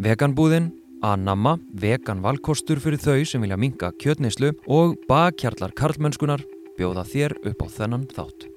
Veganbúðin, Anamma, vegan valkostur fyrir þau sem vilja minka kjötneislu og bakkjarlar karlmennskunar bjóða þér upp á þennan þátt.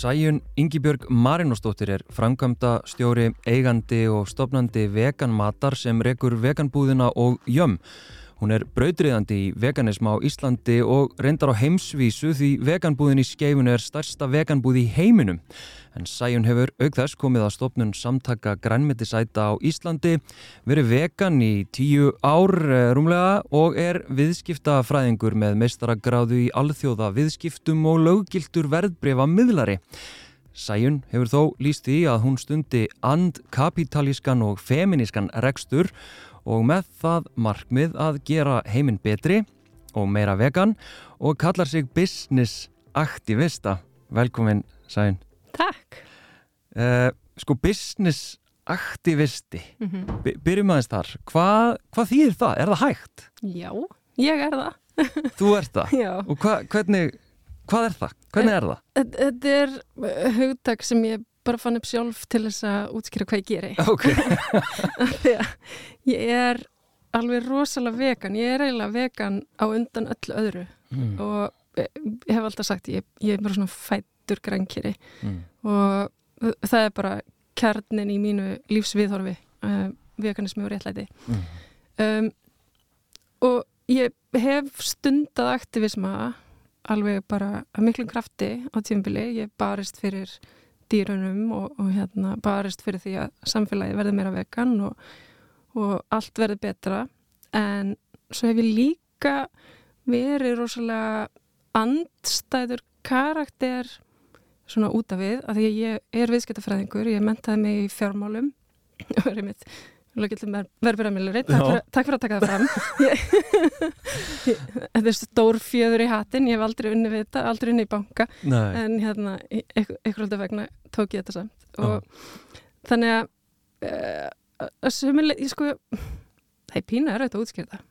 Sæjun Ingibjörg Marinósdóttir er framkvæmda stjóri, eigandi og stopnandi veganmatar sem rekur veganbúðina og jömm. Hún er brautriðandi í veganism á Íslandi og reyndar á heimsvísu því veganbúðin í skeifunu er starsta veganbúð í heiminum. En Sæjun hefur aukþess komið að stopnun samtaka grænmetisæta á Íslandi, verið vegan í tíu ár eh, rúmlega og er viðskiptafræðingur með meistaragráðu í alþjóða viðskiptum og löggiltur verðbrefa miðlari. Sæjun hefur þó líst í að hún stundi andkapitalískan og feminískan rekstur og með það markmið að gera heiminn betri og meira vegan og kallar sig business aktivista. Velkomin Sæjun. Takk. Uh, sko business aktivisti, Mm -hmm. By byrjum aðeins þar. Hva, hvað þýðir það? Er það hægt? Já, ég er það. Þú ert það. Já. Og hva, hvernig, hvað er það? Hvernig er það? Þetta þetta er hugtak sem ég bara fann upp sjálf til þess að útskýra hvað ég geri. Ok. Því að ég er alveg rosalega vegan. Ég er eiginlega vegan á undan öllu öðru Mm. og eh, ég hef alltaf sagt ég, ég er bara svona fættur grænkeri Mm. og það er bara kjarnin í mínu lífsviðhorfi, uh, veganismi og réttlæti. Mm. um, og ég hef stundað aktivisma alveg bara að miklum krafti á tímabili, ég barist fyrir dýrunum og, og hérna barist fyrir því að samfélagi verði meira vegan og, og allt verði betra. En svo hef ég líka verið rosalega andstæður karakter svona út af við, af því að ég er viðskiptafræðingur, ég mentaði mig í fjármálum og er einmitt verðbyrðamilari, takk, Já. fyrir- takk fyrir að taka það fram. Þetta er stór fjöður í hattin ég hef aldrei unni við þetta, aldrei unni í banka. Nei. en hérna, alltaf vegna tók ég þetta samt. Og þannig að uh, að sömuleg, ég sko það er pína er auðvitað að útskýra það.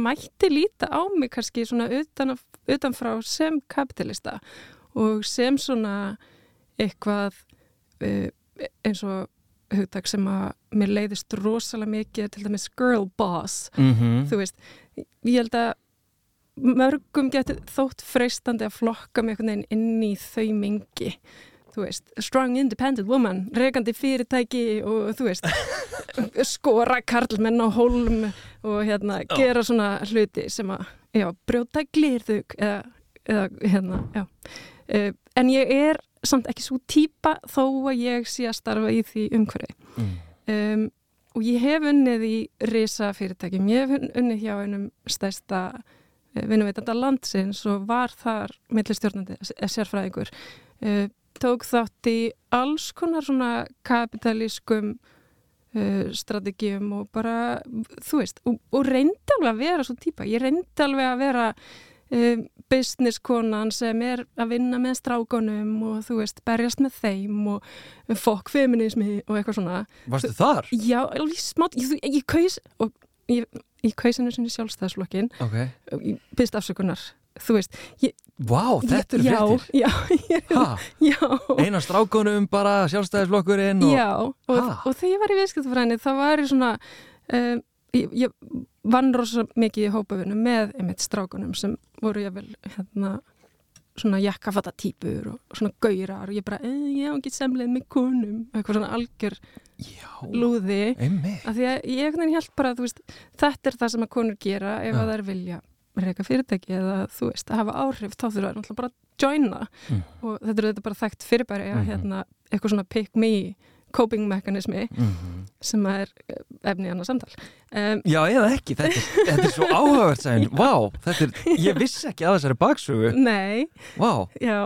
Mætti líta á mig kannski svona utan, utanfrá sem kapitalista og sem svona eitthvað uh, eins og hugtak sem að mér leiðist rosalega mikið til dæmis girl boss. Mm þú veist, ég held að mörgum getur þótt freistandi að flokka mig einhvern veginn inn í þau mingi. Þú veist, strong independent woman regandi fyrirtæki og þú veist skora karlmenn á hólm og hérna gera svona hluti sem að já, brjóta glirðug eða, eða hérna, já. Uh, en ég er samt ekki svo típa þó að ég sé að starfa í því umhverfi. Mm. um, og ég hef unnið í risa fyrirtækjum, ég hef unnið hjá einum stærsta vinnuveitanda landsins og var þar millistjórnandi, eh, sérfræðingur. Uh, tók þátt í alls konar svona kapitalískum uh, strategíum og bara, þú veist, og, og reyndi alveg að vera svo típa, ég reyndi alveg að vera um, business konan sem er að vinna með strákonum og þú veist, berjast með þeim og fokk feminismi og eitthvað svona Varstu þar? já, smátt, ég, ég, ég kaus og ég, ég kaus henni sinni sjálfstæðslokkin Ok. og ég byrst afsökunar þú veist, Vá, þetta eru já, fréttir. já, já, Ha? já Eina strákunum bara sjálfstæðisflokkurinn og... Já, og, og þegar ég var í viðskiptafræðinni þá var ég svona um, ég, ég vann rosa mikið í hópavinnu með einmitt strákunum sem voru ég vel hérna svona jakkafata típur og svona gaurar og ég bara, ég á ekki semleið með konum eitthvað svona algjör Já, lúði einmitt. af því að ég held bara að veist, þetta er það sem að konur gera ef Já. að þær vilja reyka fyrirtæki eða þú veist, að hafa áhrif þá þurfa þær náttúrulega bara að joina Mm. og þetta er þetta bara þekkt fyrirbæri að Mhm. hérna, eitthvað svona pick me coping mekanismi Mm sem að er eh, efni annað samtal. Um, Já, eða ekki, þetta er, þetta er svo áhugavert sæðin, vá, þetta er, ég vissi ekki að þessari baksögu, Nei, vá, já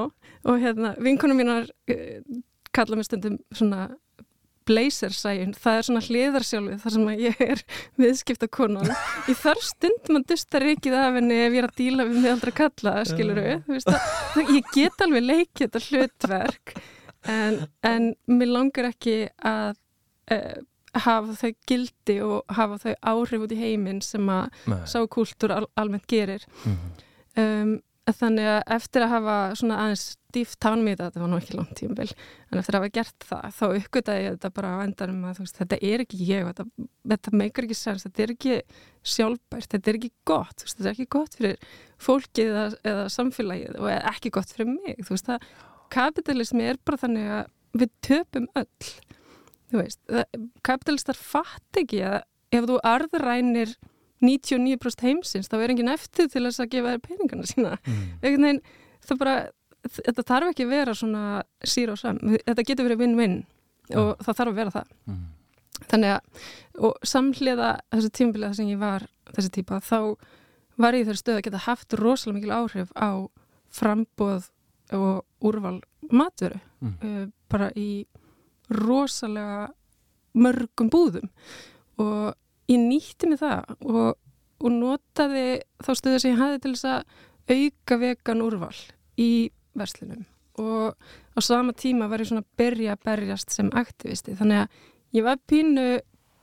og hérna, vinkonum mínar uh, kalla mig stundum svona blazersæjun, það er svona hliðarsjálfið þar sem að ég er viðskipta konan í þar stund mann dustar ekki það af henni ef ég er að díla við mig aldrei að kalla skilur við, ég get alveg leikið þetta hlutverk en, en mér langar ekki að uh, hafa þau gildi og hafa þau áhrif út í heiminn sem að sá kultúr al almennt gerir mm -hmm. um, þannig að eftir að hafa svona aðeins tánum í þetta, var nú ekki langt tíumbil en eftir að hafa gert það, þá uppgötaði ég þetta bara á endanum að veist, þetta er ekki ég þetta, þetta meikar ekki sens, þetta er ekki sjálfbært, þetta er ekki gott veist, þetta er ekki gott fyrir fólkið eða, eða samfélagið og ekki gott fyrir mig þú veist að kapitalismi er bara þannig að við töpum öll veist, kapitalistar fatt ekki að ef þú arðrænir 99% heimsins, þá er enginn eftir til þess að gefa þér peningarna sína mm. veginn, það bara, þetta þarf ekki að vera svona síra og sam þetta getur verið win-win og ja. það þarf að vera það mm. þannig að, og samhliða þessu tímabilið sem ég var þessi típa, þá var ég þar stöð að geta haft rosalega mikil áhrif á frambóð og úrval matveru mm. uh, bara í rosalega mörgum búðum og ég nýtti mig það og, og notaði þá stöðu sem ég hafi til þess að auka vegan úrval í verslinum og á sama tíma var ég svona að byrja að berjast sem aktivisti þannig að ég var pínu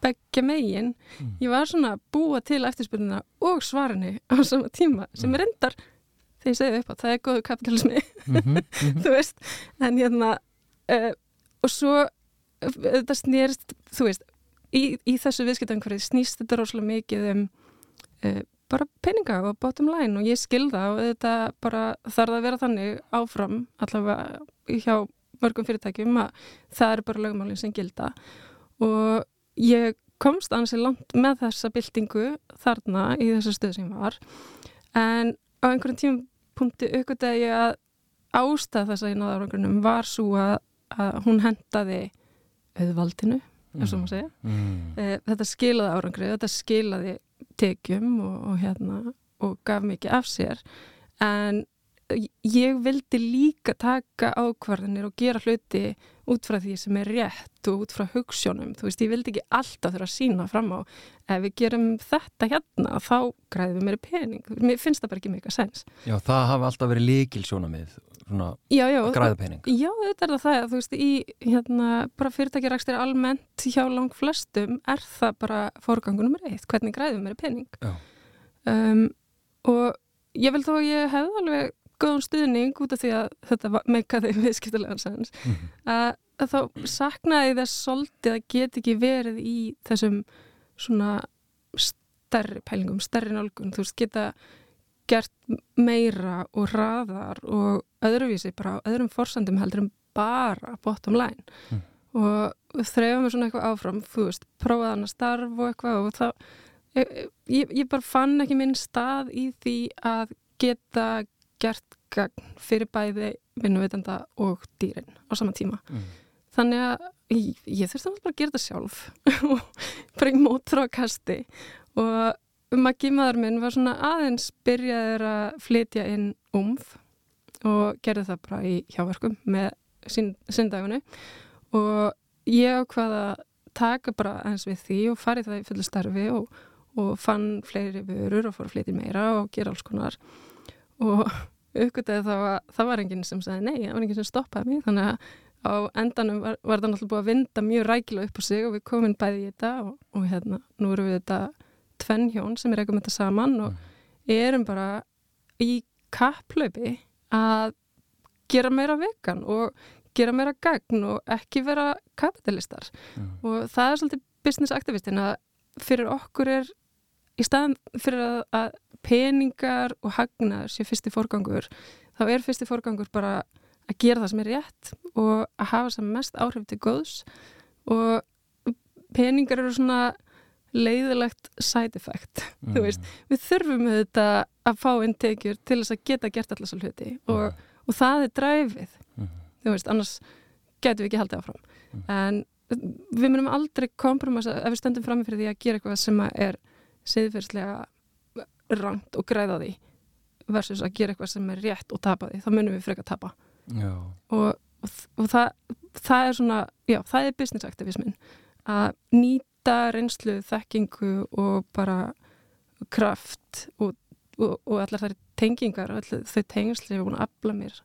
begge megin, mm. ég var svona að búa til eftirspilnuna og svarinni á sama tíma sem er mm. endar þegar ég segði upp að það er góðu kapitalismi mm -hmm, mm -hmm. þú veist en hérna uh, og svo þetta snýrst, þú veist í, í þessu viðskiptangverði snýst þetta rosalega mikið um uh, bara peninga og bottom line og ég skilða og þetta bara þarf að vera þannig áfram allavega hjá mörgum fyrirtækjum að það eru bara lögumálinn sem gilda. Og ég komst ansið langt með þessa byltingu þarna í þessu stöð sem var. En á einhverjum tímapunkti aukvitaði að ástæð þess að ég náða árangrunum var svo að, að hún hendaði auðvaldinu ef svo maður segja. Mm. Eh, þetta skilaði árangrið, þetta skilaði tekjum og, og, hérna, og gaf mikið af sér en ég vildi líka taka ákvarðinir og gera hluti út frá því sem er rétt og út frá hugssjónum, þú veist, ég vildi ekki alltaf þurfa að sína fram á, ef við gerum þetta hérna, þá græðum við meiri pening, mér finnst það bara ekki meika sens. Já, það hafa alltaf verið líkilsjónamið svona já, já, að græða pening. Já, þetta er það það, þú veist, í hérna, bara fyrirtækjarækstir almennt hjá lang flestum er það bara fórgangunum reitt, hvernig græðum meiri pening. Um, og ég vil þó ég hef alveg góðum stuðning út af því að þetta meikaði viðskiptulegan sens mm -hmm. að, þá saknaði þess svolítið að get ekki verið í þessum svona stærri pælingum, stærri nálgun þú veist, geta gert meira og raðar og öðruvísi bara á öðrum forsandum heldur en bara bottom line mm. og þreyfa mér svona eitthvað áfram þú veist, prófaði hann að starf og eitthvað og þá ég, ég bara fann ekki minn stað í því að geta gert gagn fyrir bæði vinnuvitenda og dýrin á sama tíma. Mm. Þannig að ég, ég þurfti að bara gera þetta sjálf og bara í mótur á kasti og Maggi maður minn var svona aðeins byrjaður að flytja inn umf og gerði það bara í hjáverkum með syndagunni og ég ákvaða að taka bara aðeins við því og farið það í fullu starfi og, og fann fleiri vörur og fór að flytja meira og gera alls konar og uppgöttaði þá að það var enginn sem sagði nei, það var enginn sem stoppaði mig þannig að á endanum var, var það náttúrulega búið að vinda mjög rækilega upp á sig og við komum bæði í þetta og, og hérna, nú erum við þetta tvenn hjón sem er eitthvað með þetta saman og mm. erum bara í kapplöpi að gera meira vegan og gera meira gagn og ekki vera kapitalistar mm. og það er svolítið business aktivistin að fyrir okkur er í staðan fyrir að, að peningar og hagnaður sé fyrsti fórgangur þá er fyrsti fórgangur bara að gera það sem er rétt og að hafa sem mest áhrif til góðs og peningar eru svona leiðilegt side effect mm. við þurfum þetta að fá inn tekjur til þess að geta gert allar svo hluti og, mm. og það er dræfið mm. veist, annars getum við ekki haldið áfram mm. en við munum aldrei kompromissa ef við stöndum fram fyrir því að gera eitthvað sem er siðferðslega rangt og græða því versus að gera eitthvað sem er rétt og tapa því, þá munum við freka að tapa og, og, og það það er svona, já, það er business activismin að nýta reynslu, þekkingu og bara kraft og, og, og allar þær tengingar og allar þau tengsli við búin að afla mér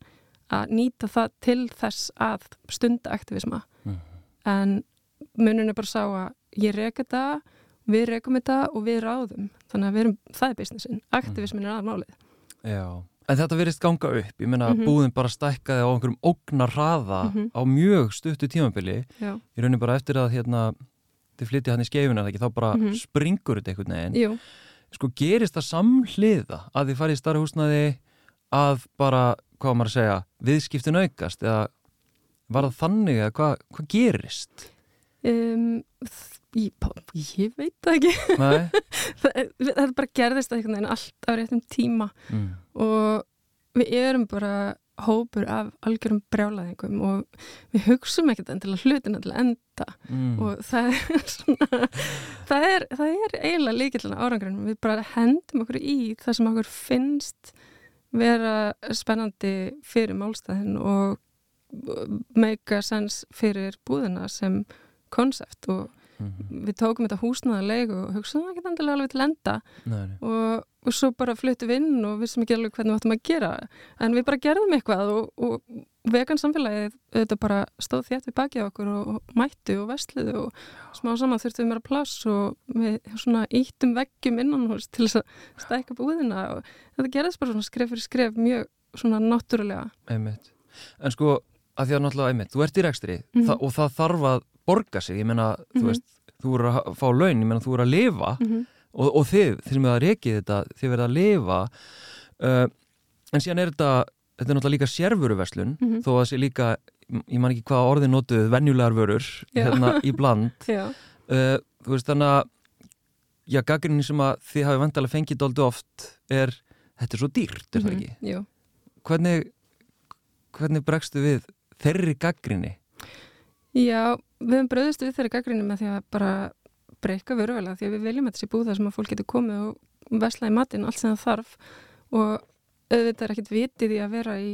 að nýta það til þess að stunda aktivisma. Mhm. en munun er bara sá að ég reyka þetta, við reykum þetta og við ráðum, þannig að við erum það er businessin, aktivismin er aðmálið Já. En þetta verðist ganga upp, ég meina Mhm. búðin bara stækkaði á einhverjum ógnar hraða Mhm. á mjög stuttu tímabili Já, í rauninni bara eftir að hérna þið flytti hann í skeifuna ekki, þá bara Mhm. springur þetta einhvern veginn. jú, Sko gerist það samhliða að þið farið í starra húsnaði að bara, hvað maður að segja, viðskiptin aukast eða var það þannig að hvað, hvað gerist? um, ég, ég veit það ekki. Það, það bara gerðist einhvern veginn allt á réttum tíma. Mm. og við erum bara hópur af algjörum brjálæðingum og við hugsum ekkert endilega hlutina til að enda. Mm. og það er svona það er, það er eiginlega líkillina árangrunum við bara hendum okkur í það sem okkur finnst vera spennandi fyrir málstæðin og make sense fyrir búðina sem konsept og Mhm. við tókum þetta húsnaðarlegu og hugsaðum ekki endilega alveg til enda og, og svo bara fluttum við inn og vissum ekki alveg hvernig við áttum að gera en við bara gerðum eitthvað og, og vegan samfélagið þetta bara stóð þétt við bakið okkur og, og mættu og vestluðu og smá saman þurftum við meira pláss og við svona íttum veggjum innan hús til þess að stækka búðina og þetta gerðist bara svona skref fyrir skref mjög svona náttúrulega Einmitt. En sko, að því að náttúrulega einmitt, þú ert í rekstri Mhm. þa og það þarf að borga sig, ég meina, þú Mhm. veist, þú eru að fá laun, ég meina, þú eru að lifa mm -hmm. og, og þið, þið sem eru að rekið þetta, þið verða að lifa uh, en síðan er þetta, þetta er náttúrulega líka sérvöruverslun, Mhm. þó að það sé líka, ég man ekki hvað orðin notuð, venjulegar vörur, hérna í bland, uh, þú veist, þannig að, já, gaggrinni sem að þið hafi vandalega fengið dóldu oft er, þetta er svo dýrt, er það Mhm. ekki? Jú. Hvernig, hvernig bregstu við þeirri gaggrinni? Já, við höfum bröðist við þeirri gaggrinni með því að bara breyka vöruvelega því að við viljum að þessi búða sem að fólk getur komið og vesla í matinn allt sem það þarf og auðvitað er ekkit vitið í að vera í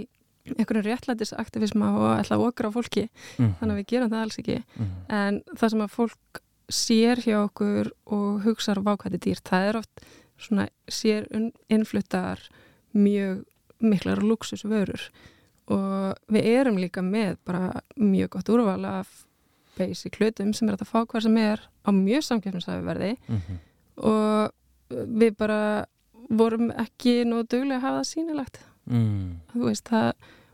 einhverjum réttlætisaktivisma og ætla að okra á fólki Mm. þannig að við gerum það alls ekki Mm. en það sem að fólk sér hjá okkur og hugsaður vákvæði dýrt, það er oft svona sér innfluttar mjög miklar luxusvörur og við erum líka með bara mjög gott úrval af basic hlutum sem er að fá hvað sem er á mjög samkjöfninsæfi verði Mhm. og við bara vorum ekki nú duglega að hafa það sýnilegt. Mm. þú veist, það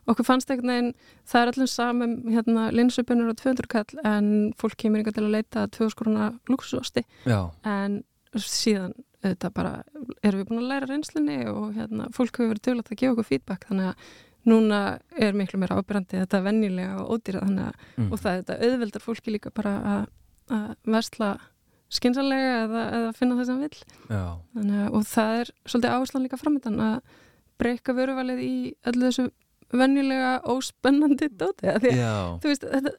okkur fannst einhvern veginn, það er allum samum hérna, linsupinur á 200 kall en fólk kemur einhvern til að leita 2 skrona luxusosti en síðan þetta bara erum við búin að læra reynslunni og hérna, fólk hefur verið duglega að gefa okkur feedback. Þannig að núna er miklu meira ábyrrandi þetta vennilega og ódýra þannig mm. og það er þetta auðveldar fólki líka bara að, að versla skynsanlega eða, eða finna það sem Já, Þannig, og það er svolítið áherslan líka framöndan að breyka vöruvalið í öllu þessu venjulega óspennandi dóti að því að þú veist, þetta,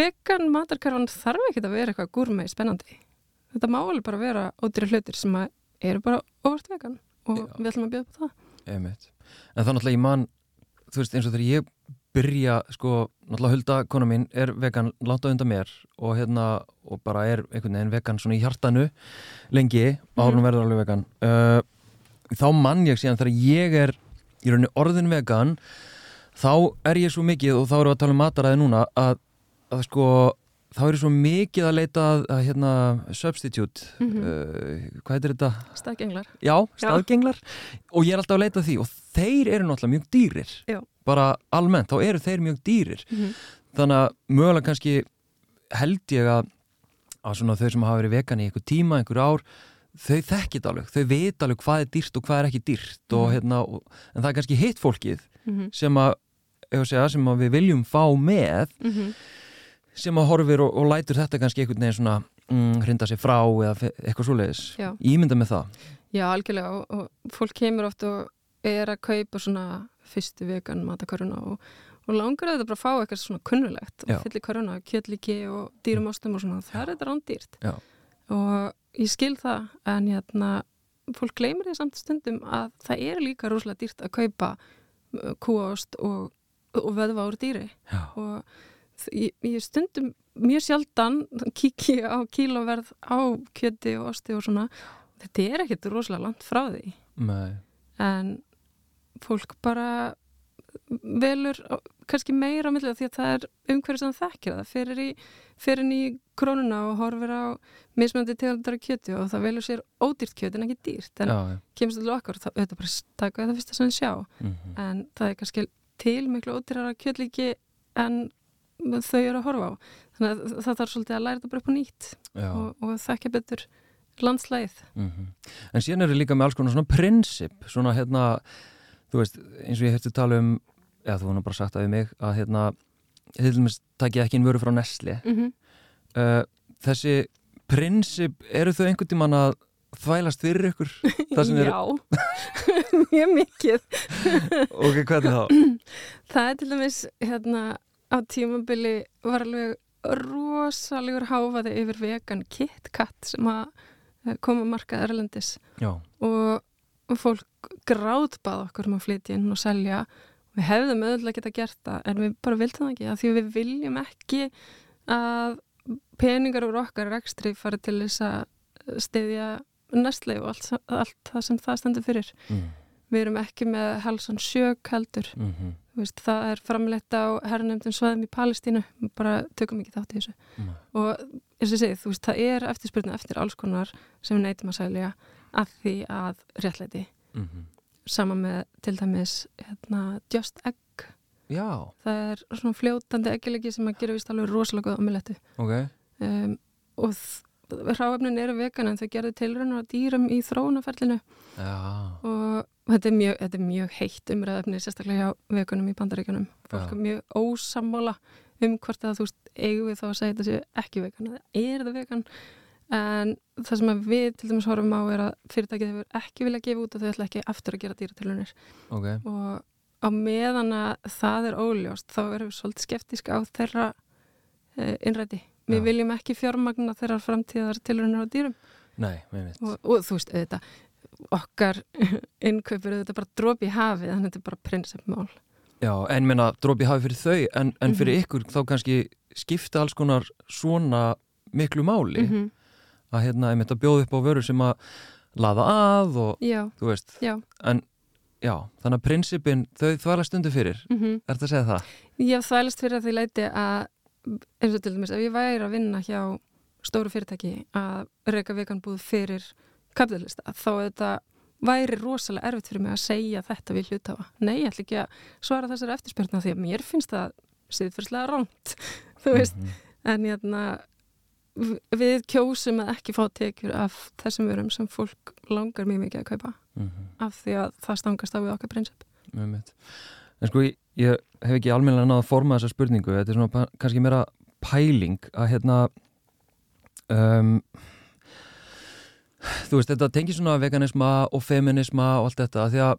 vegan matarkarfan þarf ekki að vera eitthvað gúrmei spennandi þetta má alveg bara vera ódýri hlutir sem eru bara óvart vegan og Já. við ætlum að bjóða upp það einmitt. En þá náttúrulega ég man, þú veist, eins og þegar ég byrja, sko, náttúrulega hulda kona mín er vegan langt á undan mér og hérna, og bara er einhvern veginn vegan svona í hjartanu lengi, áður hún verður alveg vegan. Uh, þá man ég síðan þegar ég er í rauninni orðin vegan, þá er ég svo mikið, og þá erum við að tala um mataræði núna, að, að sko, þá er ég svo mikið að leita að, að hérna, substitute, Mhm. uh, hvað heitir þetta? staðgenglar Já, staðgenglar og ég er alltaf að leita því og þeir eru náttúrulega mjög dýrir Já. bara almennt, þá eru þeir mjög dýrir mm -hmm. þannig að mögulega kannski held ég að, að svona þau sem hafa verið vegan í einhver tíma, einhver ár þau þekkit alveg, þau veit alveg hvað er dýrt og hvað er ekki dýrt og, Mhm. hérna, og, en það er kannski hitt fólkið Mm sem að, segja, sem að við viljum fá með -hmm. Sem að horfir og, og lætur þetta kannski einhvern veginn svona mm, hrinda sig frá eða eitthvað svoleiðis. Já. ímynda með það. Já, algjörlega og, og fólk kemur oft og er að kaupa svona fyrstu vegan mataköruna og, og langar að þetta bara fá eitthvað svona kunnulegt og fyllir köruna, kjötlíki og dýrum ástum og svona, það er þetta rándýrt. Og ég skil það en hérna, fólk gleymir því samt stundum að það er líka rosalega dýrt að kaupa uh, kúaost og, og veðva úr dýri. Já, og ég, ég stundum mjög sjaldan kíki á kíloverð á kjöti og osti og svona. Þetta er ekkert rosalega langt frá því. Nei. en fólk bara velur kannski meira á millið því að það er umhverju sem þekkir það. Fyrir, í, fyrir inn í krónuna og horfir á mismöndi tegundar af kjöti og það velur sér ódýrt kjöti en ekki dýrt. En Já, kemst til okkar og það auðvitað bara taka það fyrsta sem við sjá. Mhm. en það er kannski til miklu ódýrara kjötlíki en þau eru að horfa á þannig að það þarf svolítið að læra þetta bara upp á nýtt Já. og, og þekkja betur landslæð Mhm. En síðan eru líka með alls konar svona prinsip, svona hérna, þú veist, eins og ég hefði tala um, eða þú hann bara sagt við mig, að hérna, takk ég ekki inn vöru frá Nestle. mm -hmm. Uh, þessi prinsip, eru þau einhvern tímann að þvælast fyrir ykkur? Já, mjög mikið ok, hvernig þá? Það er til dæmis hérna á tímabili var alveg rosalegur háfaði yfir vegan KitKat sem að eh, koma markað Erlendis. Já, og, og fólk gráðbað okkur um að flytja inn og selja. Við hefðum auðvitað geta gert það en við bara vildum það ekki af því að við viljum ekki að peningar úr okkar rekstri fari til þess að stiðja næstleif og allt, allt það sem það stendur fyrir. Mm. við erum ekki með helsan sjög heldur. Mm -hmm. Veist, það er framleitt á herrnefndum svæðum í Palestínu, bara tökum ekki þátt í þessu. Mm. og eins og ég segi, þú veist, það er eftirspurning eftir alls konar sem við neytum að sælja að því að réttleiti Mm -hmm. sama með til dæmis hérna, Just Egg. Já, það er svona fljótandi eggileggi sem að gera vist alveg rosalega góð omelettu ok, um, og ráefnin eru vegan en þau gerðu tilraunar á dýrum í þróunaferlinu já, og þetta er mjög, þetta er mjög heitt umræðafni sérstaklega hjá vegunum í bandaríkunum fólk er mjög ósammála um hvort að þú veist eigum við þá að segja þetta séu ekki vegan eða er þetta vegan? En það sem við til dæmis horfum á er að fyrirtækið hefur ekki vilja gefa út og þau ætla ekki aftur að gera dýratilunir ok, og á meðan að það er óljóst þá erum við svolítið skeptíska á þeirra uh, innræti. Við Já. viljum ekki fjármagna þeirra framtíðar tilunir á dýrum. Nei, og, og þú veist, auðvitað okkar innkaupir auðvitað bara dropi í hafið, þannig að þetta er bara prinsipmál Já, en menna, drópi hafi fyrir þau, en, en fyrir Mhm. ykkur þá kannski skipta alls konar svona miklu máli. -hmm. að hérna, einmitt að bjóða upp á vöru sem að laða að og Já, þú veist, já. En já, þannig að prinsipin, þau þvæla stundu fyrir, mm er þetta að segja það? Ég hef þvælast fyrir að því leiti að eins og til dæmis, ef ég væri að vinna hjá stóru fyrirtæki að reyka veganbúð fyrir kapitalista, þá þetta væri rosalega erfitt fyrir mig að segja þetta við hlutafa. Nei, ég ætla ekki að svara þessari eftirspyrna því að mér finnst það siðfyrslega rámt, þú veist Mhm. en hérna v- við kjósum að ekki fá tekjur af þessum vörum sem fólk langar mjög mikið að kaupa Mhm. af því að það stangast á við okkar prinsip Með mitt. En sko, ég, ég hef ekki almennilega náða að forma þessa spurningu, þetta er svona kannski meira pæling að hérna um, þú veist, þetta tengir svona veganisma og feminisma og allt þetta því að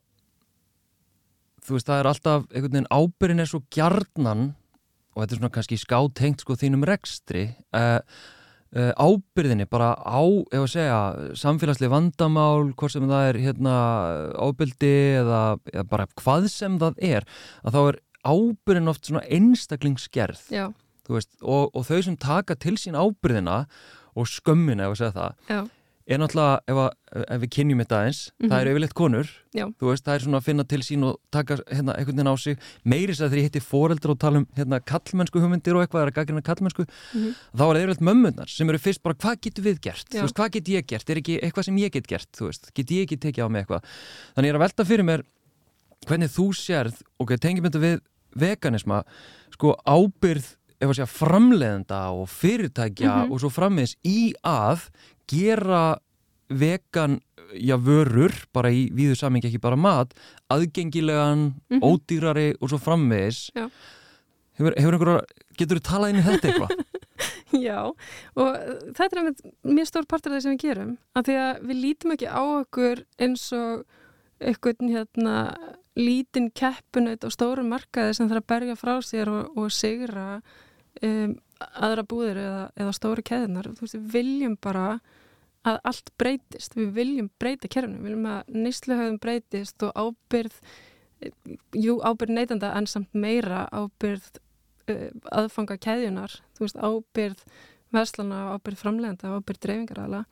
þú veist, það er alltaf einhvern veginn ábyrðin er svo gjarnan og þetta er svona kannski skátengt sko þínum rekstri uh, uh, ábyrðinni bara á, ef að segja samfélagslega vandamál, hvort sem það er hérna ábyrði eða, eða bara hvað sem það er að þá er ábyrðin oft svona einstaklingsgerð. Veist, og, og þau sem taka til sín ábyrðina og skömmina, ef að segja það já, er náttúrulega, ef, að, ef við kynjum þetta eins, það Mhm. er yfirleitt konur. Veist, það er svona að finna til sín og taka hérna, einhvern veginn á sig, meiri þess að þegar ég hitti foreldra og tala um hérna, kallmennsku hugmyndir og eitthvað, er kallmennsku Mhm. þá er það yfirleitt mömmunar sem eru fyrst bara hvað getur við gert, veist, hvað get ég gert? Er ekki eitthvað sem ég get gert, þú veist, get ég ekki tekið á mig eitthvað, þannig ég er að velta fyrir mér hvernig þú sérð og tengjum þetta við veganisma sko ábyrð framleiðenda og fyrirtækja Mhm. og svo frammiðis í að gera vegan já, vörur, bara í víðu samingi ekki bara mat, aðgengilegan Mhm. ódýrari og svo frammiðis Já. hefur, hefur einhverja getur þú talað inn í þetta eitthvað? Já, og þetta er mjög stór partur af því sem við gerum af því að við lítum ekki á okkur eins og einhvern hérna lítinn keppunut og stóru markaði sem þarf að berja frá sér og, og sigra um, aðra búðir eða, eða stóru keðinar þú veist, við viljum bara að allt breytist, við viljum breyta kerfinu, við viljum að neysluhauðum breytist og ábyrð jú, ábyrð neytanda en samt meira ábyrð uh, aðfanga keðjunar, þú veist, ábyrð verslana, ábyrð framlegenda, ábyrð dreifingaræðala.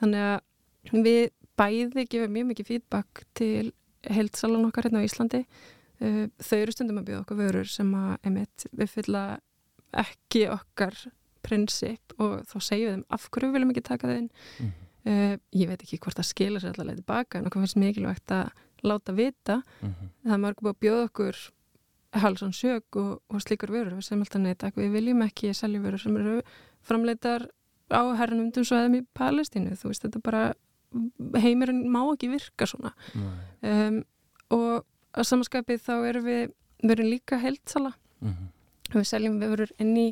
Þannig að við bæði gefum mjög mikið feedback til heilsalan okkar hérna á Íslandi. Uh, þau eru stundum að byggja okkur vörur sem að, einmitt, við fylla ekki okkar prinsip og þá segjum við þeim af hverju viljum ekki taka inn. Mm. Uh, ég veit ekki hvort það skilur sér allavega tilbaka en okkur finnst mikilvægt að láta vita. Mm -hmm. Það er margur búið að bjóða okkur halsan sjög og, og slíkur vörur sem alltaf neyta, við viljum ekki selja vörur sem eru framleitar á herrnumdum svo eða í Palestínu þú veist, þetta bara heimurinn má ekki virka svona um, og á samanskapið þá erum við við erum líka heldsala mm -hmm. við seljum verður inn í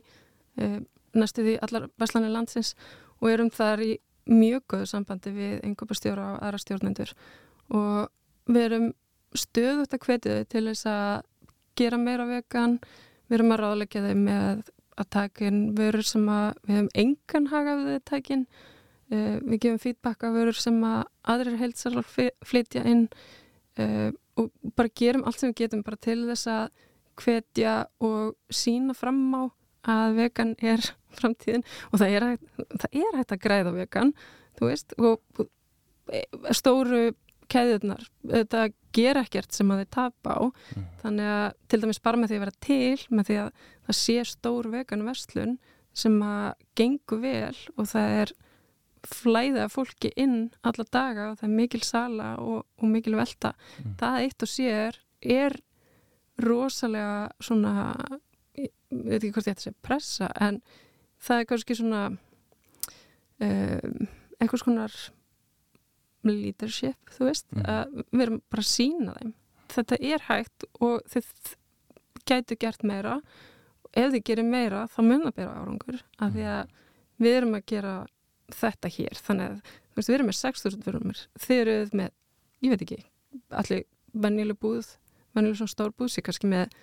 uh, næstu því allar veslanir landsins og erum þar í mjög góðu sambandi við einhverjastjóra og aðra stjórnendur. Og við erum stöðut að hvetja þau til þess að gera meira vegan. Við erum að ráðleggja þau með að taka inn vörur sem að við hefum engan hagað við takin uh, við gefum feedback af vörur sem að aðrir heilsar flytja inn. Uh, og bara gerum allt sem við getum bara til þess að hvetja og sína fram á að vegan er framtíðin og það er það er hægt að græða vegan, veist og, stóru keðjurnar, þetta ger ekkert sem að þið tapa á mm. þannig að til dæmis bara með því að vera til með því að það sé stór vegan verslun sem að gengur vel og það er flæða fólki inn alla daga og það er mikil sala og, og mikil velta mm. það eitt og sér er rosalega svona veit ekki hvort ég ætti að segja pressa en það er kannski svona um, einhvers konar leadership, þú veist mm. að við erum bara að sína þeim þetta er hægt og þið gætu gert meira ef þið gerir meira þá mun það bera árangur af því að mhm. við erum að gera þetta hér þannig að veist, við erum með 6.000 vörumir þið eruð með, ég veit ekki allir vennileg búð vennileg svona stór búð, sér kannski með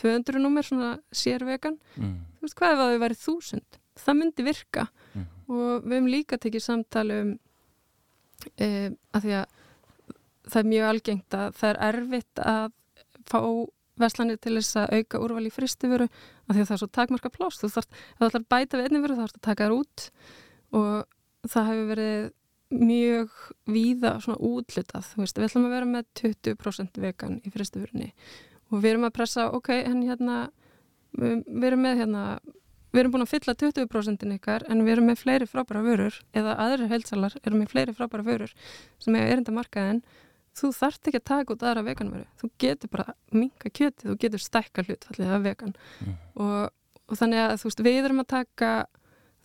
200 númer svona sérvegan mm. þú veist hvað ef það væri þúsund? Það myndi virka. Mm. og við hefum líka tekið samtali um e, að því að það er mjög algengt að það er erfitt að fá veslanir til þess að auka úrval í fristifuru að því að það er svo takmarka plást þú þarf að bæta við einnig veru þá þarf að taka þér út. Og það hefur verið mjög víða svona útlutað þú veist, við ætlum að vera með 20% vegan í fristifurunni og við erum að pressa, ok, henni hérna við erum með hérna við erum búin að fylla 20% ykkar en við erum með fleiri frábæra vörur eða aðrir heilsalar erum með fleiri frábæra vörur sem er erinda markaðin þú þarft ekki að taka út aðra veganvöru þú getur bara minga kjöti þú getur stækka hlut allir það vegan mm. og, og þannig að þú veist við erum að taka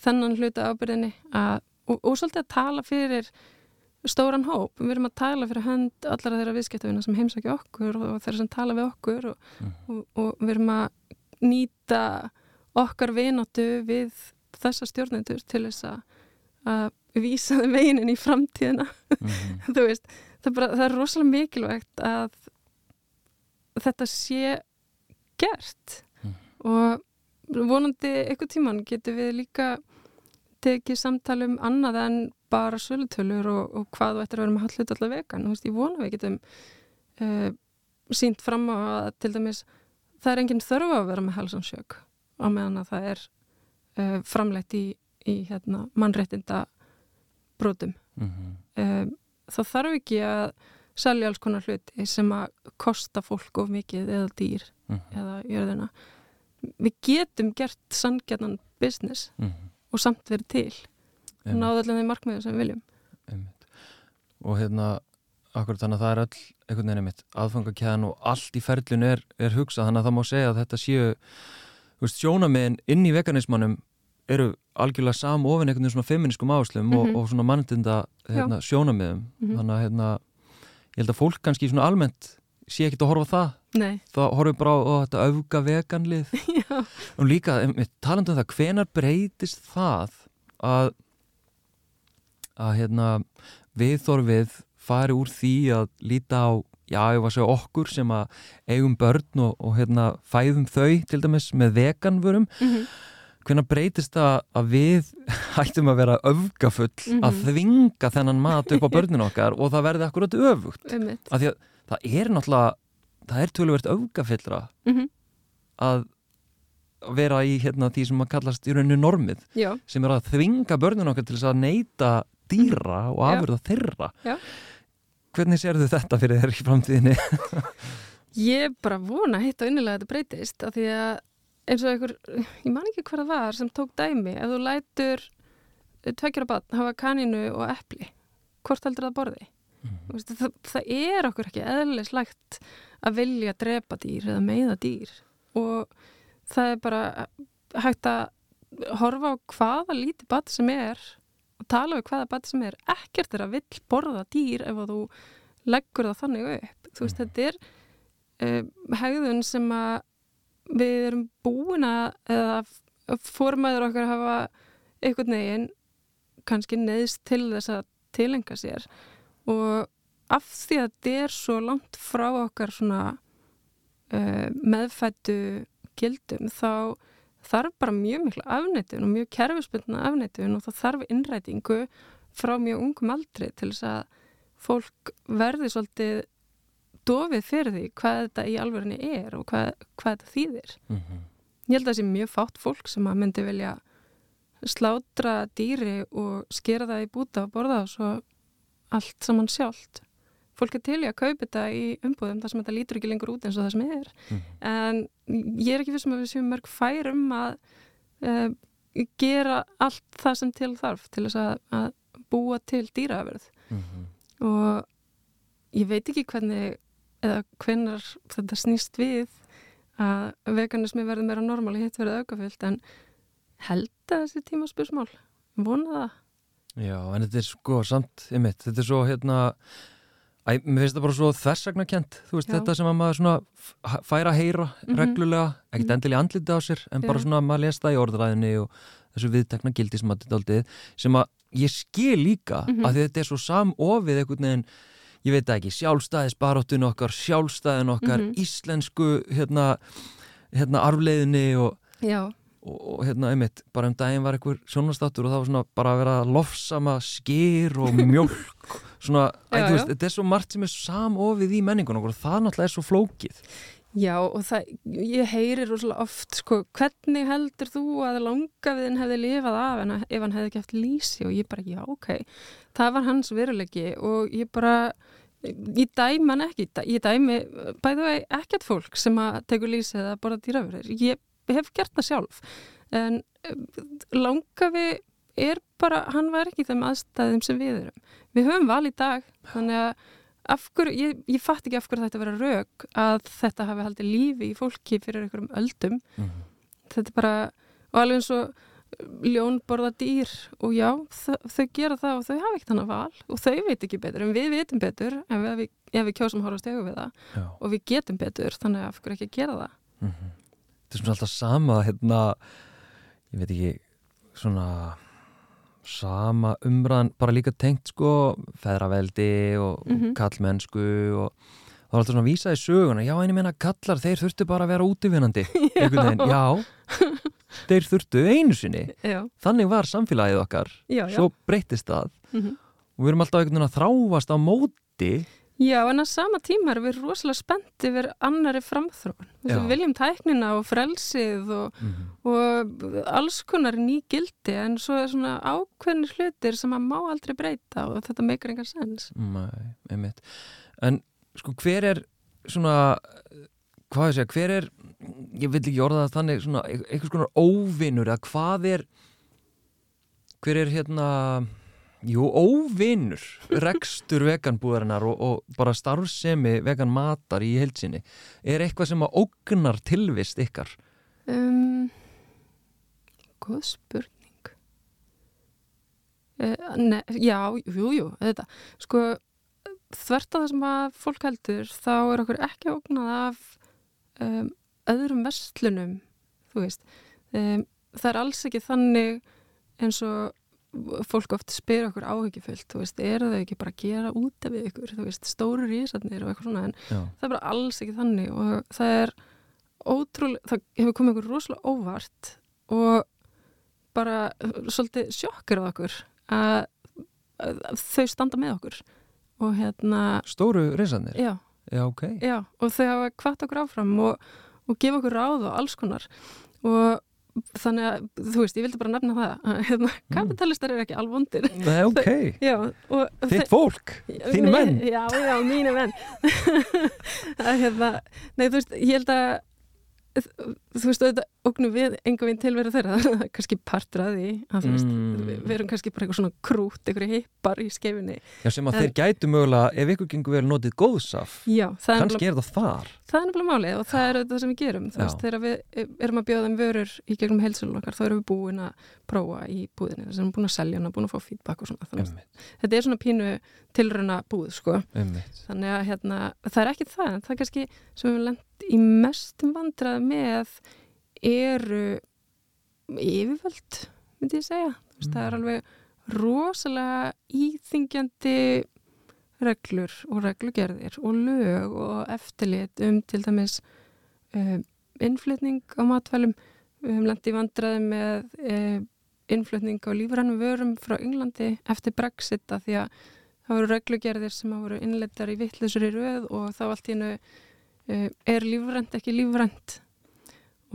þennan hluta ábyrðinni að, og, og svolítið að tala fyrir stóran hóp, við erum að tala fyrir hönd allara þeirra viðskiptavina sem heimsækja okkur og þeirra sem tala við okkur og, mm. og við erum að nýta okkar vinatu við þessa stjórnendur til þess að vísa þeim veginin í framtíðina mm þú veist, það er, bara, það er rosalega mikilvægt að þetta sé gert mm. og vonandi eitthvað tíman getur við líka tekið samtali um annað en bara sölutölur og, og hvað þú ættir að vera með hallut allar vegan, veist, ég vona við getum uh, sínt fram á að til dæmis það er enginn þörfu að vera með helsansjök á meðan að það er uh, framleitt í, í hérna, mannréttinda brotum mm -hmm. um, það þarf ekki að selja alls konar hluti sem að kosta fólk of mikið eða dýr mm -hmm. eða jörðina við getum gert sangjarnan business mm -hmm. og samt verið til og náðu allir þeim markmiðu sem við viljum Einmitt. og hérna akkur þannig að það er all einhvern veginn mitt aðfangakæðan og allt í ferlun er, er hugsað þannig að það má segja að þetta séu sjónamiðin inn í veganismannum eru algjörlega samofin einhvern veginn svona feminískum áslum mm -hmm. og, mhm. og svona mannendinda hérna, sjónamiðum mm -hmm. þannig að hérna, ég held að fólk kannski svona almennt sé ekkert að horfa það Nei. þá horfum við bara á þetta auka veganlið og líka talandu um það, hvenar breytist það að að hérna við þorfið fari úr því að líta á já, ég var að segja okkur sem að eigum börn og, og hérna, fæðum þau til dæmis með veganvörum mm -hmm. hvernig breytist það að við hættum að vera öfgafull mm -hmm. að mhm. þvinga þennan mat upp á börnin okkar og það verði akkurat öfugt af því að það er náttúrulega það er tölverkt öfgafillra mm -hmm. að vera í hérna, því sem að kallast í rauninu normið Já. sem er að þvinga börnun okkar til þess að neyta dýra og afurða þeirra Já. hvernig sérðu þetta fyrir þér í framtíðinni? Ég bara vona heitt og innilega að þetta breytist af því að eins og einhver, ég man ekki hvað það var sem tók dæmi, ef þú lætur tveggjara bann hafa kaninu og epli, hvort heldur það borði? Mm. Það, það er okkur ekki eðlislægt að vilja drepa dýr eða meiða dýr og það er bara hægt að horfa á hvaða líti bann sem er tala um hvaða bann sem er. Ekkert er að vill borða dýr ef þú leggur það þannig upp. Þú veist, þetta er uh, hegðun sem að við erum búin að eða formæður okkar hafa einhvern veginn kannski neðst til þess að tilenga sér. Og af því að þetta er svo langt frá okkar svona uh, meðfættu gildum þá þarf bara mjög miklu afnættun og mjög kerfisbundna afnættun og það þarf innrætingu frá mjög ungum aldri til þess að fólk verði svolítið dofið fyrir því hvað þetta í alverðinni er og hvað, hvað þetta þýðir. Mm -hmm. Ég held að það sé mjög fátt fólk sem að myndi vilja slátra dýri og skera það í búta og borða og svo allt saman sjálft. Fólk er til í að kaupa þetta í umbúðum þar sem þetta lítur ekki lengur út eins og það sem er. Mm. En ég er ekki fyrir sem að við séum mörg fær um að uh, gera allt það sem til þarf til þess að, að búa til dýraverð. Mm -hmm. Og ég veit ekki hvernig eða hvenar þetta snýst við að veganismi verður meira normal hitt verið aukafyllt en held að þessi tíma spursmál vona það Já, en þetta er sko samt ymitt, þetta er svo hérna Æ, mér finnst það bara svo þessagna kjent, þú veist, Já. þetta sem að maður svona færa að heyra mm -hmm. reglulega, ekkert -hmm. endilega andlitið á sér, en Já. bara svona að maður lesa það í orðræðinni og þessu viðtekna gildi sem að þetta aldrei, sem að ég skil líka mm -hmm. að þetta er svo samofið einhvern veginn ég veit ekki, sjálfstæðisbaróttun okkar, sjálfstæðin okkar, mm -hmm. íslensku hérna, hérna arfleiðinni og, og, og hérna einmitt, bara um daginn var einhver sjónastáttur og það var svona bara að vera lofsama skýr og mjölk svona, þetta er svo margt sem er samofið í menningun og það náttúrulega er svo flókið. Já og það, ég heyrir rosalega oft sko, hvernig heldur þú að langaviðin hefði lifað af en ef hann hefði geft lísi og ég bara, já ok það var hans veruleiki og ég bara ég dæma hann ekki, ég dæmi bæðu ekkert fólk sem að tegur lýsið að borða dýrafyrir, ég hef gert það sjálf en eh, langafi er bara, hann var ekki þeim aðstæðum sem við erum við höfum val í dag, þannig að afhverju, ég, ég fatt ekki af hverju þetta vera rauk að þetta hafi haldið lífi í fólki fyrir einhverjum öldum mm -hmm. þetta er bara, og alveg eins og ljón borða dýr og já, þau gera það og þau hafa ekkert hann að val og þau veit ekki betur en við veitum betur ef við, ef við kjósum horfast egu við það já. og við getum betur þannig að af hverju ekki að gera það mm -hmm. Þetta er svona alltaf sama hérna, ég veit ekki svona sama umræðan bara líka tengt sko feðraveldi og, mm -hmm. og kallmennsku og þá er alltaf svona að vísa í söguna já, einu meina kallar, þeir þurftu bara að vera útivinnandi já, já. Þeir þurftu einu sinni. Já. þannig var samfélagið okkar. Já, svo breytist það. Mm -hmm. og við erum alltaf að þráast á móti Já, en á sama tíma erum við rosalega spennt yfir annari framþróun. Við viljum tæknina og frelsið og, mm -hmm. og alls konar ný gildi en svo er svona ákveðnir hlutir sem maður má aldrei breyta og þetta meikar engar sens. Nei, einmitt. En sko hver er svona hvað ég segja, hver er ég vil ekki orða það þannig svona, e-, eitthvað svona óvinnur eða hvað er hver er hérna jú, óvinnur rekstur veganbúðarinnar og, og bara starfsemi vegan matar í heilsinni er eitthvað sem að ógnar tilvist ykkar? Um, Góð spurning. Uh, ne, Já, jú, jú þetta, sko þvert að það sem að fólk heldur þá er okkur ekki ógnað af um, öðrum vestlunum þú veist. Um, það er alls ekki þannig eins og fólk oft spyr okkur áhugifullt, þú veist, eru þau ekki bara að gera út af ykkur, þú veist, stóru rísarnir og eitthvað svona, en Já. það er bara alls ekki þannig og það er ótrúlega, það hefur komið okkur rosalega óvart og bara svolítið sjokkar á okkur að, að þau standa með okkur og hérna Stóru rísarnir? Já. Já, ok. Já, og þau hafa kvart okkur áfram og og gefa okkur ráð og alls konar og þannig að, þú veist, ég vildi bara nefna það að hérna, Mm. kapitalistar eru ekki alvondir. Nei, ok, já, þitt fólk þínu menn. Já, já, mínu menn. Að hérna, nei, þú veist, ég held að þú veist, þetta ógnum við enga veginn tilveru þeirra, það kannski partur að þú veist, Mm. við, við erum kannski bara eitthvað svona krút, eitthvað hippar í skefinni Já, sem að En- þeir gætu mögulega, ef ykkur gengur vel notið góðsaf Já, það kannski er það þar. Það er nefnilega málið og það er þetta sem við gerum. Þú veist, þegar við erum að bjóða þeim vörur í gegnum heilsulun okkar, þá erum við búin að prófa í búðinni, þess að við erum búin að selja hana búin að fá feedback og svona, þetta er svona pínu tilrauna búð, sko þannig að hérna, það er ekki það. En það er kannski sem við höfum í mestum vandrað með eru yfirvöld myndi ég segja, veist, það er Mm. alveg rosalega íþingjandi reglur og reglugerðir og lög og eftirlit um til dæmis uh, innflutning á matvælum við höfum í vandraði með uh, innflutning á lífrannum vörum frá Englandi eftir Brexit að því að það voru reglugerðir sem hafa voru innleitar í vittlusur í röð og þá allt í hennu er lífrænt ekki lífrænt?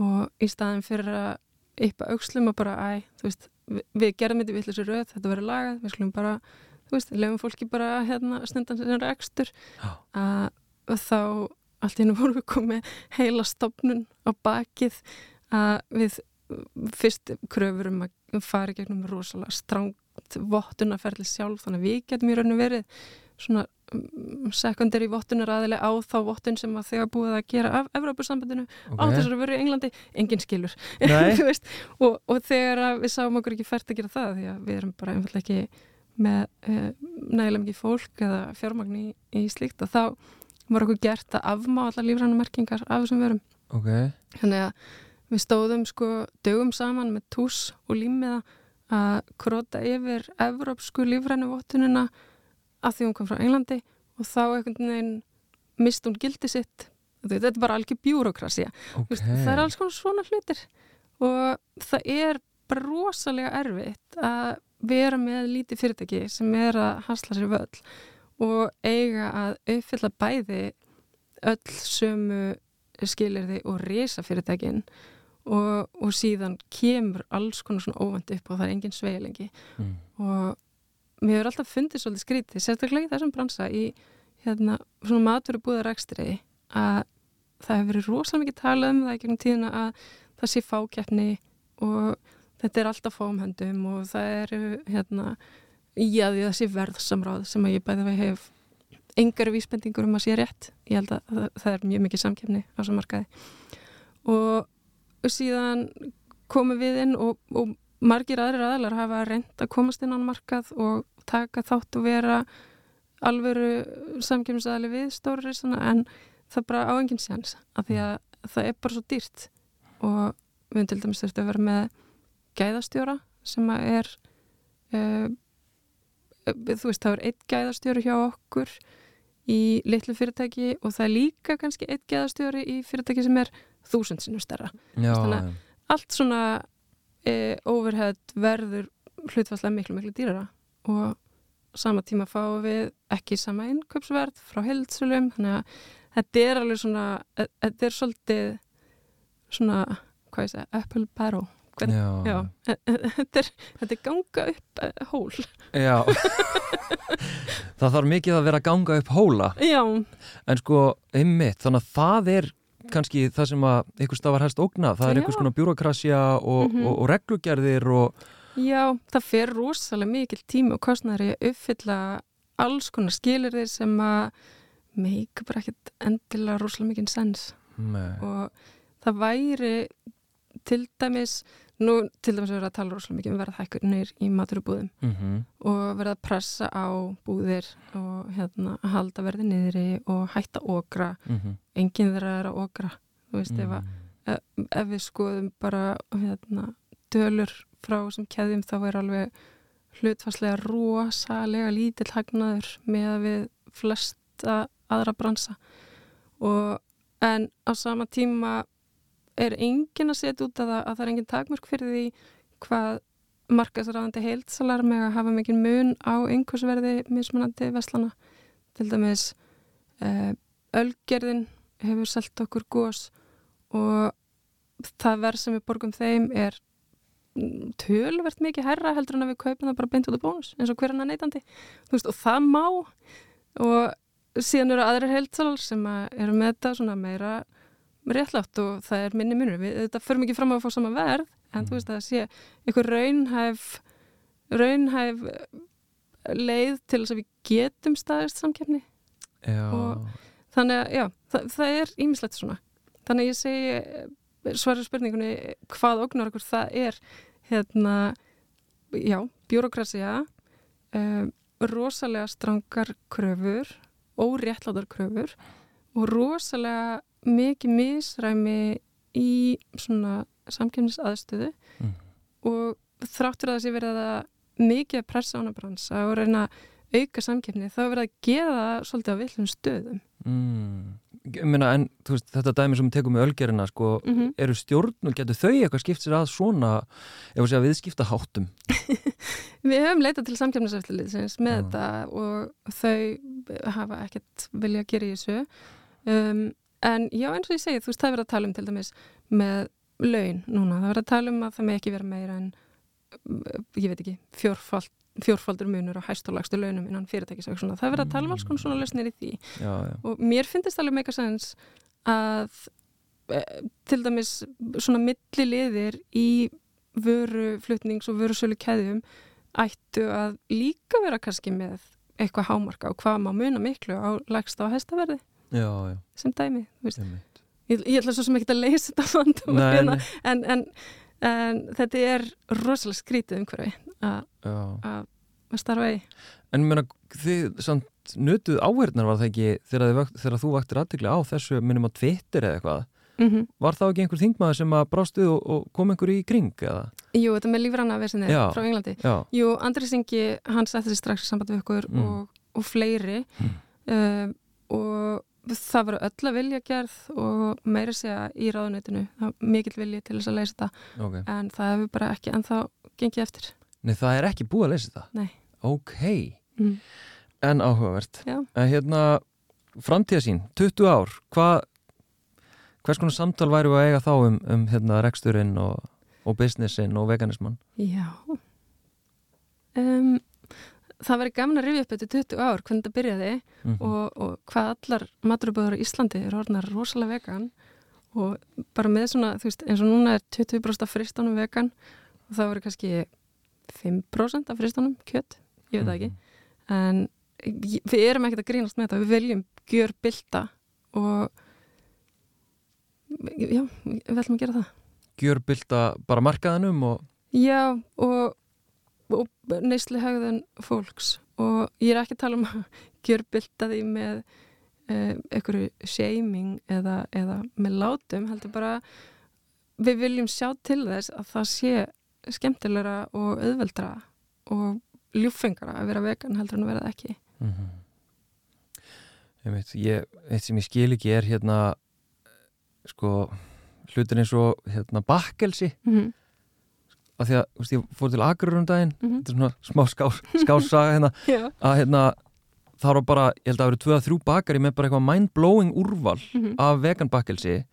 Og í staðin fyrir að yppa aukslum og bara æ, þú veist, við, við gerðum þetta í vittlusur röð, þetta verður lagað, við skulum bara þú veist, lefum fólki bara hérna stundan sem er ekstur að þá allt í hennu voru við komið heila stopnun á bakið að við fyrst kröfur um að fara gegnum rosalega stránt vottunarferðli sjálf þannig að við getum í rauninu verið svona mm, sekundari vottunar aðileg á þá vottun sem að þegar búið að gera af Evrópusambandinu á þess að vera í Englandi, enginn skilur. Og, og þegar við sáum okkur ekki fært að gera það því að við erum bara einfallega ekki með uh, nægilega mikið fólk eða fjármagn í, í slíkt og þá var okkur gert að afmá allar lífræna merkingar af þessum verum Ok, þannig að við stóðum sko dögum saman með tús og límiða að króta yfir evrópsku lífrænu vottunina að því hún kom frá Englandi og þá einhvern veginn mist hún gildi sitt. Þetta er bara algjör bjúrokrasía ok. Vist, það er alls konar svona hlutir. Og það er bara rosalega erfitt að vera með lítið fyrirtæki sem er að hasla sér völl og eiga að uppfylla bæði öll sömu skilirði og resa fyrirtækin og, og síðan kemur alls konar svona óvænt upp og það er engin sveilengi mm. og mér hefur alltaf fundið svolítið skrítið, sérstaklega í þessum bransa í hérna, svona maturubúðar ekstri að það hefur verið rosalega mikið talað um það í gegnum tíðina að það sé fákeppni og þetta er alltaf fáumhöndum og það eru hérna, því það sé verðsamráð sem að ég bæði að hef engar vísbendingur um að sé rétt. Ég held að það, er mjög mikið samkeppni á þessum markaði. Og síðan komum við inn og, og margir aðrir aðlar hafa reynd að komast inn á markað og taka þátt og vera alvöru samkjöfnisaðali við stóri en það bara á enginn séns af því að það er bara svo dýrt. Og við höfum til dæmis þurfti að vera með gæðastjóra sem að er uh, þú veist það er eitt gæðastjóri hjá okkur í litlu fyrirtæki og það er líka kannski eitt gæðastjóri í fyrirtæki sem er þúsund sinnum stærra. Já, Þannig allt svona e, overhead verður hlutfallega miklu miklu dýrara. Og sama tíma fáum við ekki sama innköpsverð frá heldsölum þannig að þetta er alveg svona e- þetta er svolítið svona, hvað ég segja, apple barrel Hvern, já, já, e- e- þetta er, þetta er ganga upp e, hól. Já. það þarf mikið að vera ganga upp hóla. Já, en sko, einmitt, þannig að það er kannski það sem að einhver stafar helst ógna, það er einhvers konar bjúrokrasja og, Mhm. og, og reglugerðir og já, það fer rosalega mikil tími og kostnæri að uppfylla alls konar skilirðir sem að meika bara ekkert endilega rosalega mikinn sens Nei. og það væri til dæmis nú til dæmis verið að tala rosalega mikið um verðhækkunir í maturubúðum mm og verið að pressa á búðir og hérna að halda verði niðri og hætta okra -hmm. enginn þeirra er að okra þú veist Mm. ef, að, ef, ef við skoðum bara hérna dölur frá sem keðjum þá er alveg hlutfarslega rosalega lítill hagnaður með að við flesta aðra bransa og en á sama tíma er enginn að setja út að að það er enginn takmörk fyrir því hvað markasræðandi heildsalar með að hafa mikið mun á einhversverði mismunandi veslana til dæmis uh, Ölgerðin hefur selt okkur gós og það verð sem við borgum þeim er tölvert mikið herra heldur en að við kaupum það bara beint út af bónus eins og hverjana neytandi. Veist, og það má. Og síðan eru aðrir heilsalar sem eru með þetta svona meira réttlátt og það er minni munur. Við þetta förum ekki fram á að fá sama verð en mm. þú veist að það sé einhver raunhæf raunhæf leið til þess að við getum staðist samkefni og þannig að já, það, það er ímislegt svona. Þannig að ég segi svarar spurningunni hvað ognar okkur? Það er hérna, já, bjórokrasja um, rosalega strangar kröfur óréttlátar kröfur og rosalega mikið misræmi í svona samkjöfnisaðstöðu mm. og þráttur að það sé verið að mikið að pressa á hana bransa og reyna að auka samkjöfni þá er verið að gera það svolítið á villum stöðum mm. Minna, en veist, þetta dæmi sem við tekum með ölgerina sko, mm -hmm. eru stjórn og getur þau eitthvað skipt sér að svona ef við viðskipta háttum Við höfum leitað til samkjöfniseftilitsins með ah. þetta og þau hafa ekkert vilja að gera í þessu um, en já eins og ég segi þú veist það er verið að tala um til dæmis með laun núna, það er verið að tala um að það með ekki vera meira en ég veit ekki fjórfald fjórfaldur munur á hæstólagstu launum innan fyrirtækis það er verið að tala um alls konar svona lausnir í því. Já, já. og mér finnst alveg meika sens að e, til dæmis svona milliliðir í vöruflutnings og vörusölu keðjum ættu að líka vera kannski með eitthvað hámarka og hvað maður muna miklu á lagsta á hæstaverði sem dæmi ég, ég ætla svo sem ekki að leysa þetta vandum hérna, en, en, en þetta er rosalega skrítið umhverfi að starfa í En mér meina, þið samt nötuð áhernar var það ekki þegar, þegar þú vaktir aðtökla á þessu minnum á Twitter eða eitthvað mm -hmm. var það ekki einhver þingmaður sem að brástuð og, og kom einhver í kring eða? Jú, þetta með lífranna versinni frá Englandi já. Jú, Andri Singi, hann setti sér strax í samband við okkur mm. og, og fleiri mm. uh, og það var öll að vilja gerð og meira segja í ráðunitinu mikill vilji til þess að leysa þetta okay. en það hefur bara ekki ennþá gengið eftir Nei, það er ekki búið að leysa þetta? Nei. Ok, mm. en áhugavert. Já. En hérna, framtíðasín, 20 ár, hvað, hvers konar samtal væri við að eiga þá um, um hérna, reksturinn og, og businessin og veganismann? Já, um, það væri gaman að rifja upp þetta 20 ár, hvernig þetta byrjaði mm -hmm. og, og hvað allar maturuböður í Íslandi eru orðnar rosalega vegan og bara með svona, þú veist, eins og núna er 20% fristunum vegan og það voru kannski 5% af fristunum kjött, ég veit það ekki mhm. en við erum ekkert að grínast með þetta, við viljum gjör bylta og já, við ætlum að gera það Gjör bylta bara markaðanum og Já, og neysli hegðun fólks og ég er ekki að tala um að gjör bylta því með eh, einhverju shaming eða, eða með látum, heldur bara við viljum sjá til þess að það sé skemmtilegra og auðveldra og ljúfengara að vera vegan heldur en að vera það ekki mm -hmm. Ég veit, ég, eitt sem ég skil ekki er hérna sko hlutin eins og hérna bakkelsi mm -hmm. Af því að, veist, ég fór til Akurur um daginn, mm -hmm. þetta er svona smá skás, skássaga hérna, að hérna þá er bara, ég held að það eru 2-3 bakari með bara eitthvað mind-blowing úrval mhm. af vegan bakkelsi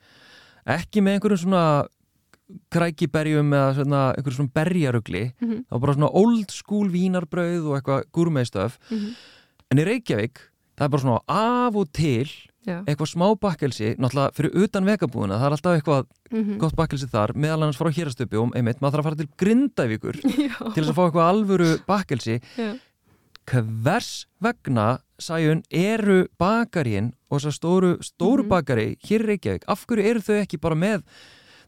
ekki með einhverjum svona krækiberjum eða svona, einhverjum svona berjarugli mm -hmm. var bara svona old school vínarbrauð og eitthvað gúrmeistöf mm -hmm. en í Reykjavík það er bara svona af og til Já. eitthvað smá bakkelsi, náttúrulega fyrir utan vegabúðuna, það er alltaf eitthvað mm -hmm. gott bakkelsi þar, meðal annars frá hérastöpjum einmitt, maður þarf að fara til Grindavíkur til þess að fá eitthvað alvöru bakkelsi hvers vegna sæjun eru bakarinn og þess að stóru, stóru mhm. bakari hér í Reykjavík, af hverju eru þau ekki bara með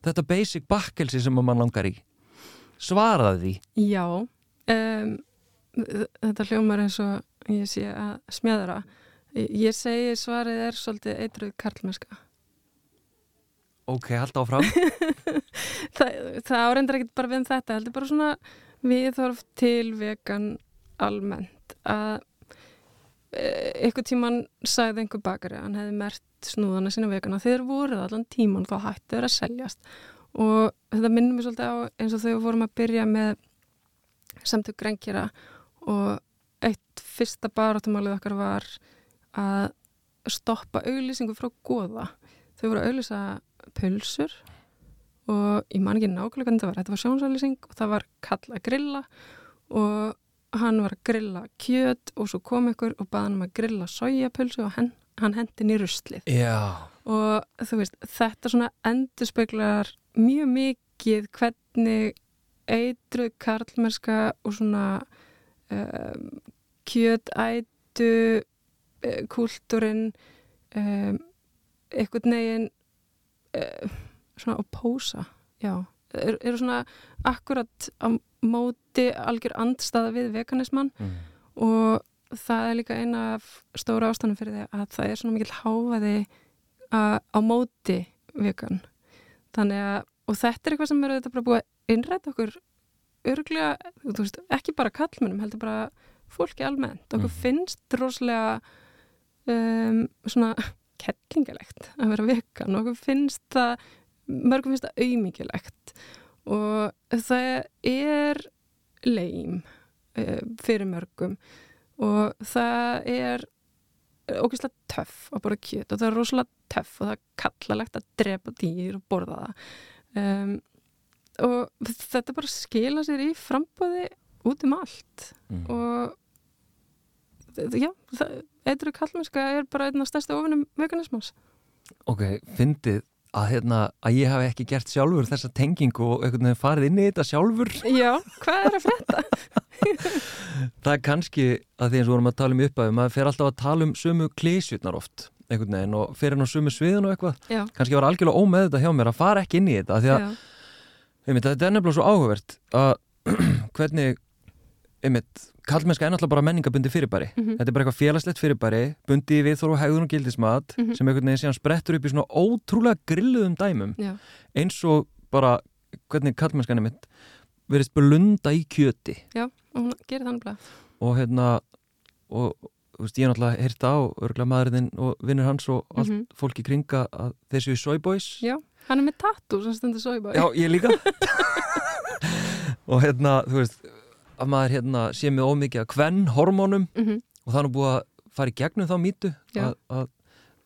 þetta basic bakkelsi sem mann langar í svaraði því? Já um, þetta hljómar eins og ég sé að smjæðara ég segi svarið er svolítið eitruð karlmeska Ok, haldt áfram. Það, það áreindar ekkert bara við um þetta heldur bara svona við þarf til vegan almennt. Að eitthvað tíman sagði einhver bakari að hann hefði mert snúðana sína vegana þeir voruð allan tíman þá hætti þeir að seljast. Og þetta minnum við svolítið á eins og þau vorum að byrja með samtök grænkjara og eitt fyrsta barátumálið okkar var að stoppa auglýsingu frá goða. Þau voru að auglýsa pulsur og ég man ekki nákvæmlega hvernig það var, þetta var sjónsælising og það var kall að grilla og hann var að grilla kjöt og svo kom ykkur og baði hann um að grilla sojapulsu og hann, hann hendi inn í ruslið. Já, og þú veist, þetta svona endurspeglar mjög mikið hvernig eitruð karlmerska og svona um, kjötætu kúltúrin um, einhvern veginn uh, svona að pósa já, eru er svona akkurat á móti algjör andstaða við veganismann mm. og það er líka eina stóra ástæðanum fyrir því að það er svona mikil háfaði á móti vegan þannig að, og þetta er eitthvað sem er þetta bara búið að innræta okkur örglega, þú veist, ekki bara kallmennum heldur bara fólki almennt okkur Mhm. finnst rosalega um, svona kettlingalegt að vera vegan og finnst það mörgum finnst það auðmikilegt. Og það er leim uh, fyrir mörgum. Og það er ógeðslega töff að borða kjöt og það er rosalega töff og það er kallalegt að drepa dýr og borða það. Um, og þetta bara skila sér í frambóði út um allt. Mm. og já, eitthvað kallmennska er bara einn af stærsta ofinum veganismans. Ok, fyndið að, hérna, að ég hafi ekki gert sjálfur þessa tengingu og einhvern veginn farið inn í þetta sjálfur. Já, hvað er að frétta? Það er kannski að því eins og vorum að tala um uppæðu maður fer alltaf að tala um sömu klísjutnar oft einhvern veginn og fer inn á sömu sviðun og eitthvað. Já, kannski var algjörlega ómeð þetta hjá mér að fara ekki inn í þetta að einmitt, þetta er nefnilega svo áhugavert að hvernig einmitt, kallmennska er náttúrulega bara menningabundi fyrirbæri. Mhm. þetta er bara eitthvað félagslegt fyrirbæri bundi við þóru hegðun og gildismat Mhm. sem einhvern veginn síðan sprettur upp í svona ótrúlega grilluðum dæmum. Já, eins og bara hvernig kallmennskan er mitt verist blunda í kjöti. Já, og hún gerir þannig bara og hérna og þú veist, ég er náttúrulega heyrt á örgulega maðurinn og vinnur hans og allt Mhm. fólk í kringa að þeir séu soyboys Já, hann er með tattoo sem stendur soyboy Já, ég líka. Og hérna, þú veist að maður hérna sé með ómikið að kvenn hormónum Mhm, og það er búið að fara í gegnum þá mýtu að, að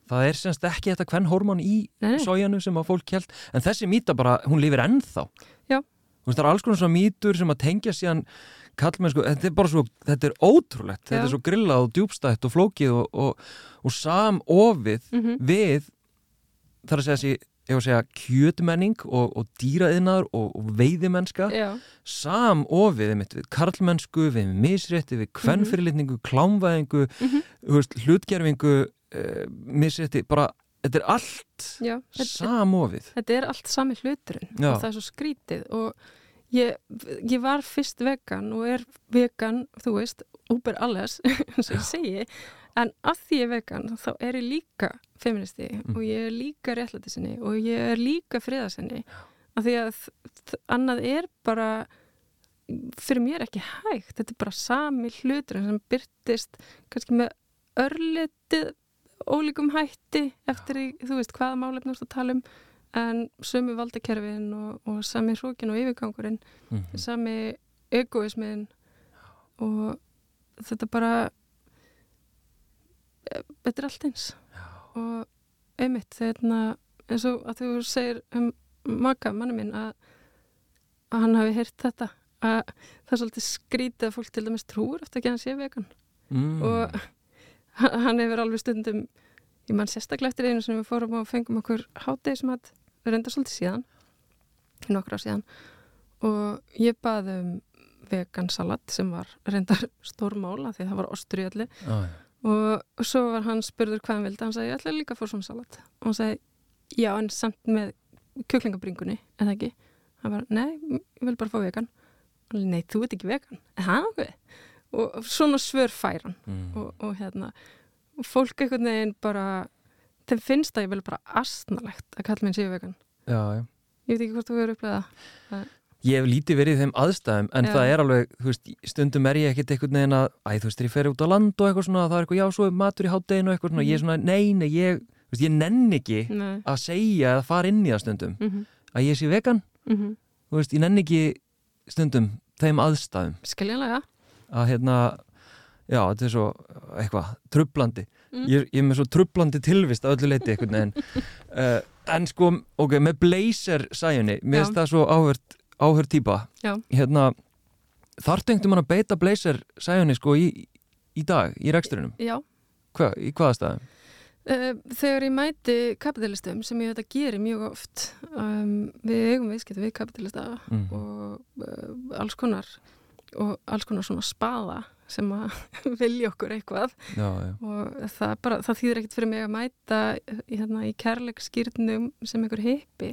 það er semst ekki þetta kvenn hormón í sojanu sem að fólk held en þessi mýta bara, hún lifir ennþá. Já. Veist, það er alls konar svona mýtur sem að tengja síðan kallmennsku, þetta er bara svo, þetta er ótrúlegt þetta Já. er svo grillað og djúbstætt og flókið og, og, og samofið mhm, við þar að segja þessi ég var að segja kjötmenning og, og dýraðinnar og, og veiðimennska. Samofið einmitt við karlmennsku, við misrétti, við kvennfyrirlitningu, klámvæðingu Mhm. þú veist, hlutgerfingu uh, misrétti, bara þetta er allt já þetta, samofið. þetta er allt sami hluturinn Já. og það er svo skrítið og ég, ég var fyrst vegan og er vegan, þú veist úber alles, eins og ég segi en að því ég er vegan þá er ég líka feministi Mm. og ég er líka réttlætisinni og ég er líka friðasinni af því að annað er bara fyrir mér ekki hægt þetta er bara sami hlutur sem byrtist kannski með örlitið ólíkum hætti eftir í, þú veist, hvaða málefni þú tala um en sömu valdakerfin og, og sami hrókin og yfirgangurinn mm. sami egoismin og þetta bara þetta er allt eins. Og einmitt þeirna eins og að þú segir um maka manni minn að, að hann hafi heyrt þetta að það er svolítið skrítið að fólk til dæmis trúur eftir ekki að hann sé vegan. Mm. og hann hefur alveg stundum ég mann sérstaklega eftir einu sem við fórum og fengum okkur hátegi sem að reynda svolítið síðan nokkur á síðan. Og ég baði um vegan salat sem var reyndar stórmála því það var ostur í öllu. Ah, já. Og svo var hann spurður hvað hann vildi. Hann sagði ég ætla líka að fór svona salat. Og hann sagði já en samt með kjöklingabringunni, en það ekki? Hann var, nei, ég vil bara fá vegan. Og nei, þú ert ekki vegan. Það nokkuð? og svona svör fær hann. Mm. og, og hérna og fólk einhvern veginn bara þeim finnst það ég vel bara astnalegt að kalla minn séu vegan. Já, já. ég veit ekki hvort þú verður upplegað Ég hef lítið verið í þeim aðstæðum en Já. það er alveg, þú veist, stundum er ég ekkit einhvern veginn að, æ, þú veist, ég fer út á land og eitthvað svona, það er eitthvað, já, svo er matur í hátteginu og eitthvað svona, ég er svona, nei, nei, ég, þú veist, ég nenn ekki Nei. að segja eða fara inn í það stundum Mm -hmm. að ég sé vegan, Mm þú veist, ég nenn ekki stundum þeim aðstæðum skiljanlega að hérna, já, þetta er svo eitthvað, trublandi Mm. ég, ég er með svo trublandi tilvist að öllu leiti einhvern veginn uh, En sko, ok, með blazer sæjunni, mér Já. finnst það svo áhört, áhört típa. Já. Hérna, þar tengtum hann að beita blazer sæjunni sko í, í dag, í reksturinnum. Já, Hva, í hvaða staðum? Uh, þegar ég mæti kapitalistum sem ég þetta gerir mjög oft um, við eigum viðskipt við kapitalista Mm. og uh, alls konar og alls konar svona spaða sem að vilja okkur eitthvað Já, já. og það, bara, það þýðir ekkert fyrir mig að mæta í, hérna, í kærleikskýrnum sem einhver hippi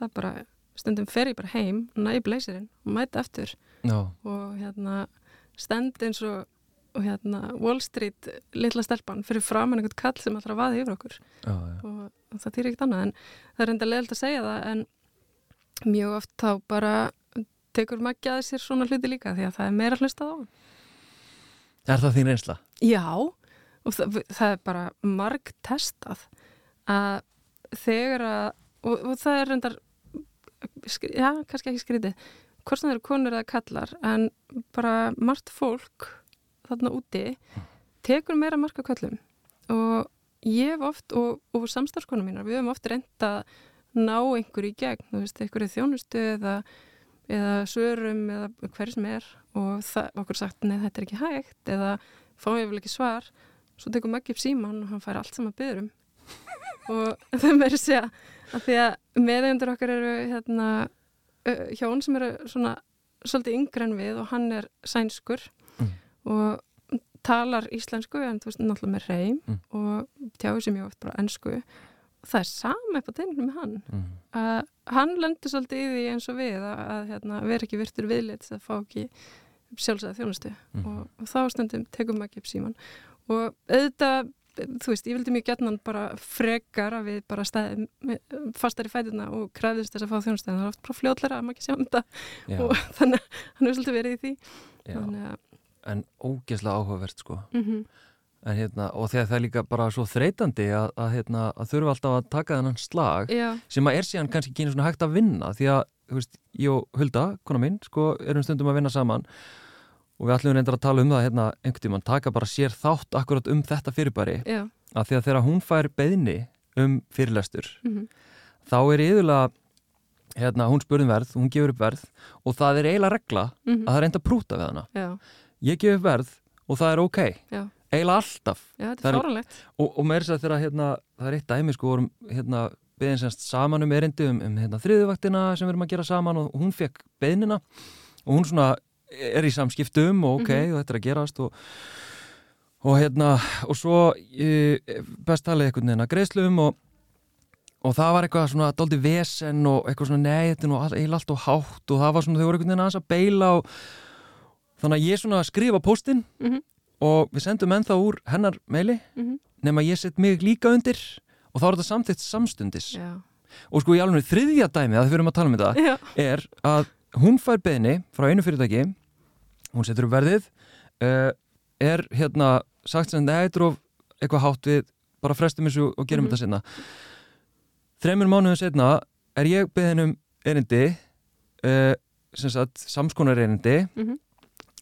það bara, stundum fer ég bara heim næ blazerinn og mæta aftur Já, og hérna stend eins og, og hérna Wall Street litla stelpan fyrir framan einhvern kall sem allra vaði yfir okkur já, já. og það þýr ekkert annað en það er enda leðilt að segja það en mjög oft þá bara tekur maggjaði sér svona hluti líka því að það er meira hlustað á. Er það þín reynsla? Já, og það, það er bara marg testað að þegar að og, og það er reyndar já, kannski ekki skrítið. Hvort sem það eru konur eða kallar en bara margt fólk þarna úti tekur meira marka kallum og ég hef oft og, og samstarfskonum mínar, við höfum oft reynda að ná einhverju í gegn, þú veist, einhverju þjónustu eða, eða svörum eða hverju sem er. Og það, okkur sagt, nei þetta er ekki hægt eða fáum ég vel ekki svar. Svo tekum Maggi upp síman og hann fær allt sem að byður um. Og það meiri segja að því að meðeigjandur okkar eru hérna hjón sem eru svona svolítið yngre en við og hann er sænskur Mm. og talar íslensku en þú veist náttúrulega með reym Mm. og tjáir sem ég oft bara ennsku og það er sama upp á tegnum með hann Mm. að hann lendur svolítið í því eins og við að, að hérna, vera ekki virtur viðlit að fá ekki sjálfsæða þjónustu Mhm. og, og þá stundum tegum maður ekki upp síman og auðvitað þú veist, ég vildi mjög gætnan bara frekar að við bara stæðum fastar í fætuna og krefðist þess að fá þjónustu en það er oft bara fljóðlega að maður ekki sjá um þetta. Og þannig að hann hefur svolítið verið í því. Þannig En ógeðslega áhugavert sko. mm En hérna, og þegar það er líka bara svo þreytandi að, að, hérna, að þurfa alltaf að taka þennan slag já, sem að er síðan kannski ekki hægt að vinna því að, þú veist, ég og Hulda, kona mín, sko, erum stundum að vinna saman og við ætlum reyndar að tala um það hérna einhvern tímann, taka bara sér þátt akkurat um þetta fyrirbæri, já, að því að þegar hún fær beðni um fyrirlestur, mm þá er yfirlega hérna, hún spurðum verð, hún gefur upp verð og það er eiginlega regla að það er enda að prúta við hana. já, Ég gef upp verð og það er ok, já, eiginlega alltaf. Er er- og, og með þess að þegar hérna, það er eitt dæmi sko, vorum hérna beðin semst saman um erindi um, um hérna, þriðuvaktina sem við erum að gera saman og hún fekk beðnina og hún svona er í samskiptum og ok, Mhm. og þetta er að gerast og, og hérna og svo e, best talið einhvern veginn að greiðslum og, og það var eitthvað svona doldi vesen og eitthvað svona nei, þetta er nú all- allt og hátt og það var svona, þau voru einhvern veginn aðeins að beila og þannig að ég svona skrifa póstinn mm og við sendum ennþá úr hennar meili -hmm. nema ég set mig líka undir og þá er þetta samþýtt samstundis já, og sko í alveg þriðja dæmi að við erum að tala um þetta já, er að hún fær beðni frá einu fyrirtæki hún setur upp verðið uh, er hérna sagt sem þetta heitur of eitthvað hátt við bara frestum þessu og gerum Mhm. þetta senna þremur mánuðum setna er ég beðin um erindi uh, sem sagt samskonar erindi Mhm.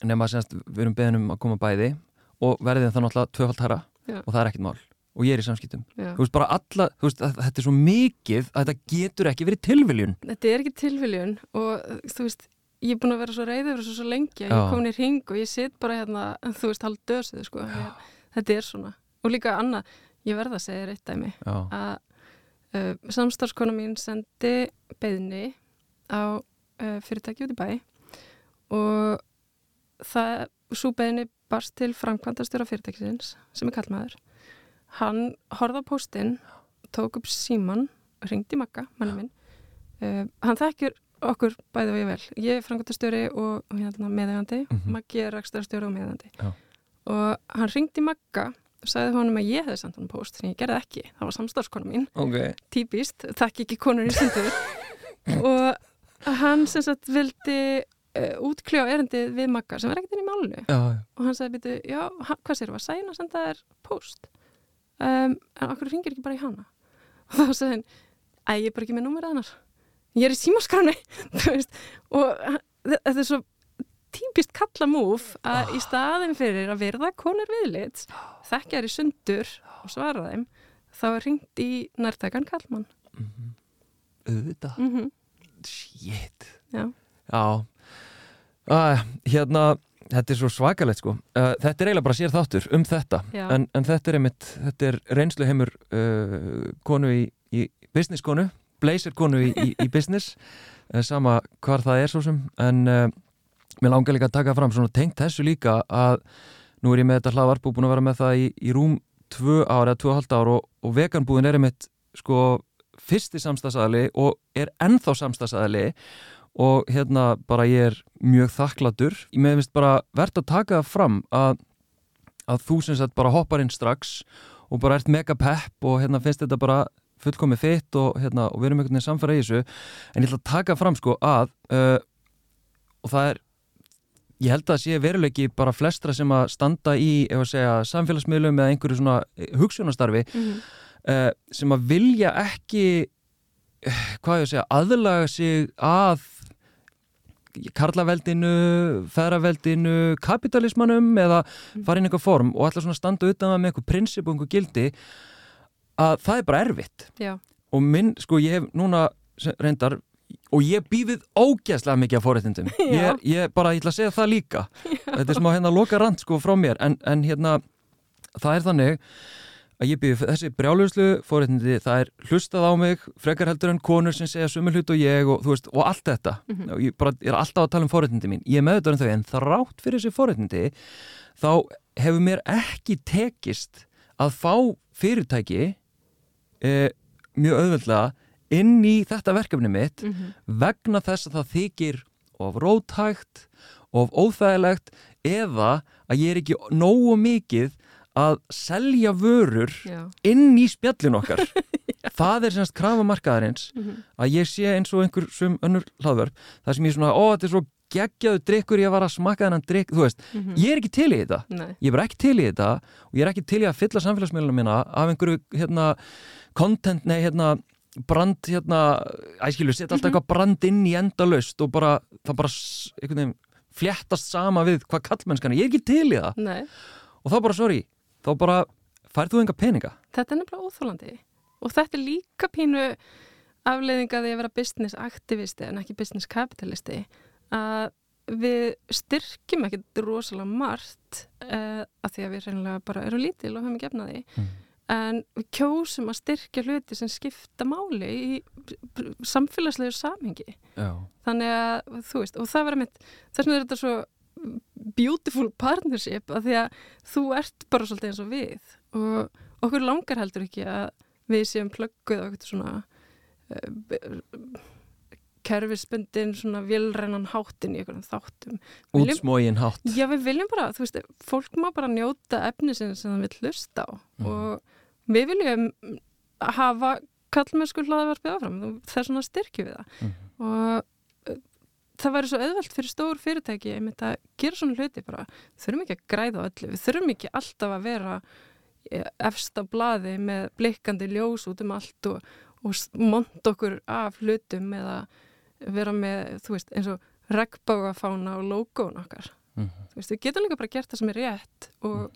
nema sem sagt við erum beðin um að koma bæði og verðið það náttúrulega tvöfald herra Já. og það er ekkert mál og ég er í samskiptum veist bara alla, þú veist þetta er svo mikið að þetta getur ekki verið tilviljun Þetta er ekki tilviljun og þú veist, ég er búin að vera svo reyður og svo, svo lengi að ég Já. komin í ring og ég sit bara hérna, þú veist, hálf dösuð sko. Þetta er svona. Og líka annað, ég verða að segja þér eitt dæmi Já, að uh, samstarfskona mín sendi beðni á uh, fyrirtæki út í bæ og það, svo beðni barst til framkvæmdastjóra fyrirtækisins sem er kallmaður. Hann horfði á póstinn, tók upp síman, ringdi Magga, manni minn. Uh, hann þekkjur okkur bæði og ég vel. Ég er framkvæmdastjóri og hérna, meðegandi, Mhm. Maggi er rekstrarstjóri og meðegandi. Já. Og hann ringdi Magga og sagði honum að ég hefði sendt hann póst, sem ég gerði ekki. Það var samstarfskona mín ok típist, þekki ekki konur í sundur og hann sem sagt vildi uh, útkljá erindið við Magga sem var ekkert inn í málinu Já, og hann sagði, byrju, já, hvað sér, var sæn að senda þér post um, en okkur ringir ekki bara í hana og þá sagði hann, æ, ég er bara ekki með númerið hennar ég er í símaskráni og þetta er svo típist kalla múf að í staðin fyrir að verða konur viðlit þekkjar í sundur og svara þeim þá er ringt í nærtækan kallmann auðvitað. Mm -hmm. shit. Já. já. Uh, hérna þetta er svo svakalegt sko. Uh, þetta er eiginlega bara sér þáttur um þetta. En, en þetta er einmitt, þetta er reynslu heimur uh, konu í, í business konu, blazer konu í, í, í business, uh, sama hvar það er svo sem, en uh, mér langar líka að taka fram svona tengt þessu líka að nú er ég með þetta hlaðvarp og búin að vera með það í, í rúm tvö ár eða tvö halvt ár og, og veganbúðin er einmitt sko fyrsti samstagsæðli og er ennþá samstagsæðli og hérna bara ég er mjög þakkladur ég meðvist bara verðt að taka það fram að, að þú sem sagt bara hoppar inn strax og bara ert mega pepp og hérna finnst þetta bara fullkomið fitt og, hérna, og við erum einhvern veginn samfæra í þessu en ég ætla að taka fram sko að uh, og það er ég held að það sé veruleiki bara flestra sem að standa í segja samfélagsmiðlum eða einhverju svona hugsunastarfi uh, sem að vilja ekki hvað ég að segja, aðlaga sig að karlaveldinu, feðraveldinu kapitalismanum eða inn í einhver form og ætla svona að standa utan með einhver prinsip og einhver gildi að það er bara erfitt. Já. og minn, sko, ég hef núna reyndar og ég býðið ógæslega mikið af forréttindum. Ég, ég bara, ég ætla að segja það líka. Þetta er smá hérna loka rand sko frá mér. En, en hérna, það er þannig að ég býði þessi brjáluslu forréttindi, það er hlustað á mig frekar heldur en konur sem segja sumul hlut og ég og, þú veist, og allt þetta. Og ég bara ég er alltaf að tala um forréttindi mín. Ég er meðutur um þau, en þrátt fyrir þessi forréttindi þá hefur mér ekki tekist að fá fyrirtæki eh, mjög auðveldlega inn í þetta verkefni mitt vegna þess að það þykir of rótægt, of óþægilegt eða að ég er ekki nógu mikið að selja vörur Já. inn í spjallin okkar. Það er semst krafa markaðarins að ég sé eins og einhver sum önnur hlaðvörp það sem ég svona, ó þetta er svo geggjaðu drikkur ég var að smaka þennan drikk, þú veist. Ég er ekki til í þetta, Nei. ég er bara ekki til í þetta og ég er ekki til í að fylla samfélagsmiðlunum minna af einhverju hérna content, nei hérna brand hérna, æskilu, setja alltaf eitthvað brand inn í endalaust og bara það bara einhvern veginn fléttast sama við hvað kallmennskan er, ég er ekki til í það. Nei. og þá bara, sorry, þá bara færð þú enga peninga? Þetta er nefnilega óþólandi og þetta er líka pínu afleiðinga því að vera business aktivisti en ekki business kapitalisti að við styrkjum ekkert rosalega margt uh, að því að við reynilega bara erum lítil og höfum ekki efnaði Mm. en við kjósum að styrkja hluti sem skipta máli í samfélagslegu samhengi. Já, þannig að þú veist og það var mitt, þess vegna er þetta svo beautiful partnership að því að þú ert bara svolítið eins og við og okkur langar heldur ekki að við séum plögguð á eitthvað svona uh, kerfisbundin svona vilrennan háttin í einhverjum þáttum útsmógin hátt Já, við viljum bara, þú veist, fólk má bara njóta efnisins sem það vil hlusta á Mhm. og við viljum hafa kallmennsku hlaðavarpið áfram, það er svona styrki við það Mhm. og það væri svo auðvelt fyrir stór fyrirtæki einmitt að gera svona hluti bara þurfum ekki að græða öllu, við þurfum ekki alltaf að vera efst á blaði með blikkandi ljós út um allt og, og mont okkur af hlutum eða vera með, þú veist, eins og regnbágafána og logoun okkar. Mhm. þú veist, við getum líka bara gert það sem er rétt og,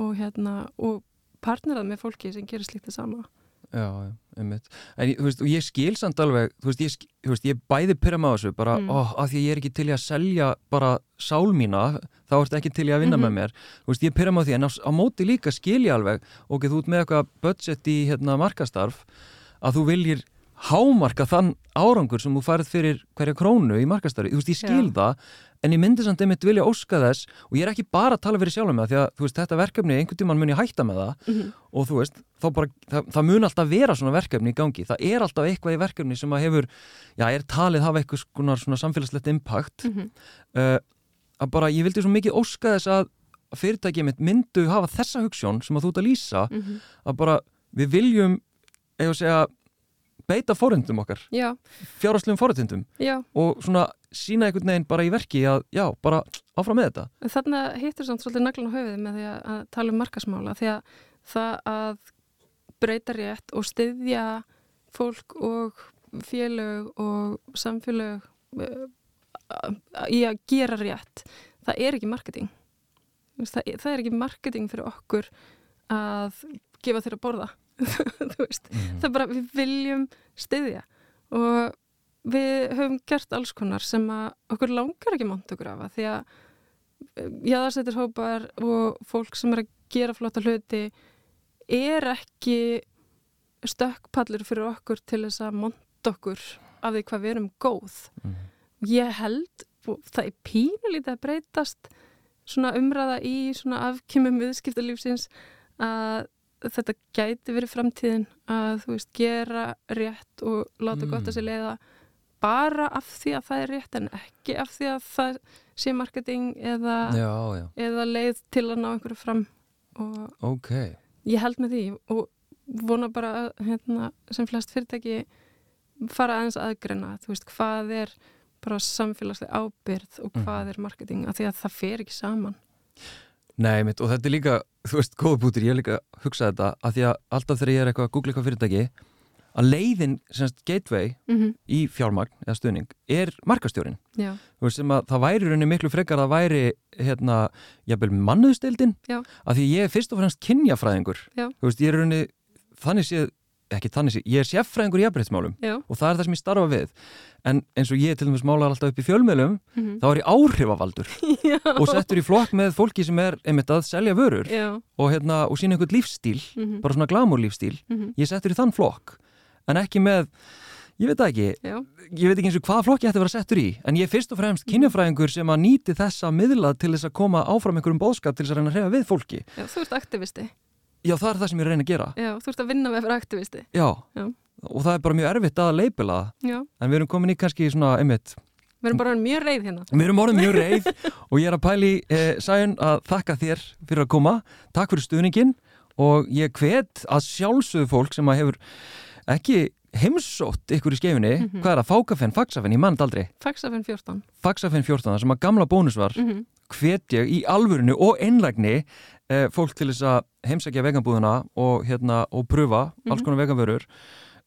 og hérna og partnerað með fólki sem gerir slíkt það sama Já, einmitt. En veist, og ég skil samt alveg, þú veist, ég, sk- þú veist, ég bæði pyrra með þessu, bara, Mm. ó, af því að ég er ekki til í að selja bara sál mína, þá ertu ekki til í að vinna Mhm. með mér. Þú veist, ég pyrra með því, en á, á móti líka skil ég alveg, ok, þú ert með eitthvað budget í hérna markastarf, að þú viljir hámarka þann árangur sem þú færð fyrir hverja krónu í markastarfi. Þú veist, ég skil Já. það, en ég myndi samt einmitt vilja óska þess, og ég er ekki bara að tala fyrir sjálf með það, því að, þú veist, þetta verkefni, einhvern tímann mun ég hætta með það, Mhm. og þú veist, bara, það, það mun alltaf vera svona verkefni í gangi, það er alltaf eitthvað í verkefni sem að hefur, já, er talið hafa eitthvað svona, svona samfélagslegt impact Mhm. uh, að bara, ég vildi svo mikið óska þess að fyrirtækið mitt myndu hafa þessa hugssjón sem að þú ert að lýsa, Mhm. að bara við viljum, eða segja beita fórhundum okkar, Já, fjárhastlegum fórhundum og svona sína einhvern veginn bara í verki að, já, bara áfram með þetta. Þannig hittur samt svolítið naglan á höfuðið með því að, að tala um markasmála því að það að breyta rétt og styðja fólk og félög og samfélög uh, í að gera rétt það er ekki marketing. Það er ekki marketing fyrir okkur að gefa þeirra borða veist, það er bara við viljum styðja. Og við höfum gert alls konar sem að okkur langar ekki montografa því að jáðarsettir hópar og fólk sem er að gera flotta hluti er ekki stökkpallur fyrir okkur til þess að monta okkur af því hvað við erum góð. Mm. ég held það er pínulítið að breytast svona umræða í svona afkymum viðskiptalífsins að þetta gæti verið framtíðin að þú veist gera rétt og láta Mm. gott að sér leiða bara af því að það er rétt en ekki af því að það sé marketing eða, Já, já, eða leið til að ná einhverju fram og ok ég held með því og vona bara að hérna, sem flest fyrirtæki fara aðeins aðgreina, þú veist, hvað er bara samfélagslega ábyrð og hvað Mhm. er marketing, af því að það fer ekki saman Nei, mitt, og þetta er líka, þú veist, góða bútur, ég er líka að hugsa þetta, að því að alltaf þegar ég er eitthvað að googla eitthvað fyrirtæki, að leiðin, semst, gateway mm -hmm. í fjármagn eða stuðning, er markastjórin. Veist, sem að það væri rauninni miklu frekar að væri, hérna, jafnvel mannuðstildin, að því ég er fyrst og fremst kynjafræðingur. Veist, ég er rauninni, þannig séð, ekki þannig séð, ég er sérfræðingur í jafnbreytsmálum já, og það er það sem ég starfa við. En eins og ég til dæmis málar alltaf upp í fjölmiðlum, mm þá er ég áhrifavaldur já. og settur í flokk með fólki sem er einmitt að selja vörur og, hérna, og sína einhvern lífstíl, mm bara svona glamúr lífstíl -hmm. ég settur í þann flokk en ekki með, ég veit það ekki já, ég veit ekki eins og hvaða flokk ég ætti að vera settur í en ég er fyrst og fremst kynjafræðingur sem að nýti þessa miðla til þess að koma áfram einhverjum bóðskap til þess að reyna að já, það er það sem ég reyna að gera. Já, þú ert að vinna með fyrir aktivisti. Já, Já. og það er bara mjög erfitt að leipila það. Já, en við erum komin í kannski svona, einmitt við erum bara mjög reyð hérna. Við erum orðin mjög reið og ég er að pæli eh, Sæjun að þakka þér fyrir að koma. Takk fyrir stuðningin og ég hvet að sjálfsögðu fólk sem að hefur ekki heimsótt ykkur í skefinni, Mhm. hvað er það, Fákafen, Faxafen, ég mann þetta aldrei. Faxafinn 14 Faxafen 14, það sem að gamla bónus var mm -hmm. hvet ég í alvörinu og einlægni fólk til þess að heimsækja veganbúðuna og, hérna, og pröfa alls Mhm. konar veganvörur.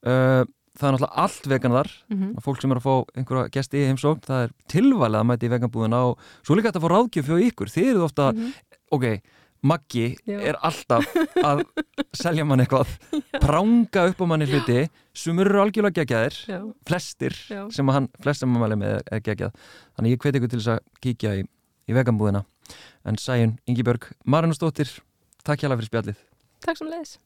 Uh, það er náttúrulega allt veganar Mm fólk sem er að fá einhverja gesti í heimsókn það er tilvalið að mæti í veganbúðuna og svo líka hægt að fá ráðgjöf hjá ykkur. Þið eru ofta, -hmm. ok, Maggi Já. er alltaf að selja mann eitthvað. Pranga upp á manni hluti sumur eru algjörlega geggjaðir. Já, flestir Já. sem hann, flest sem að mæli með er, geggjað þannig ég hveti ykkur til þess að kíkja í, í veganbúðina en Sæjun Ingibjörg Marinusdóttir, takk hjá fyrir spjallið. Takk sem leiðis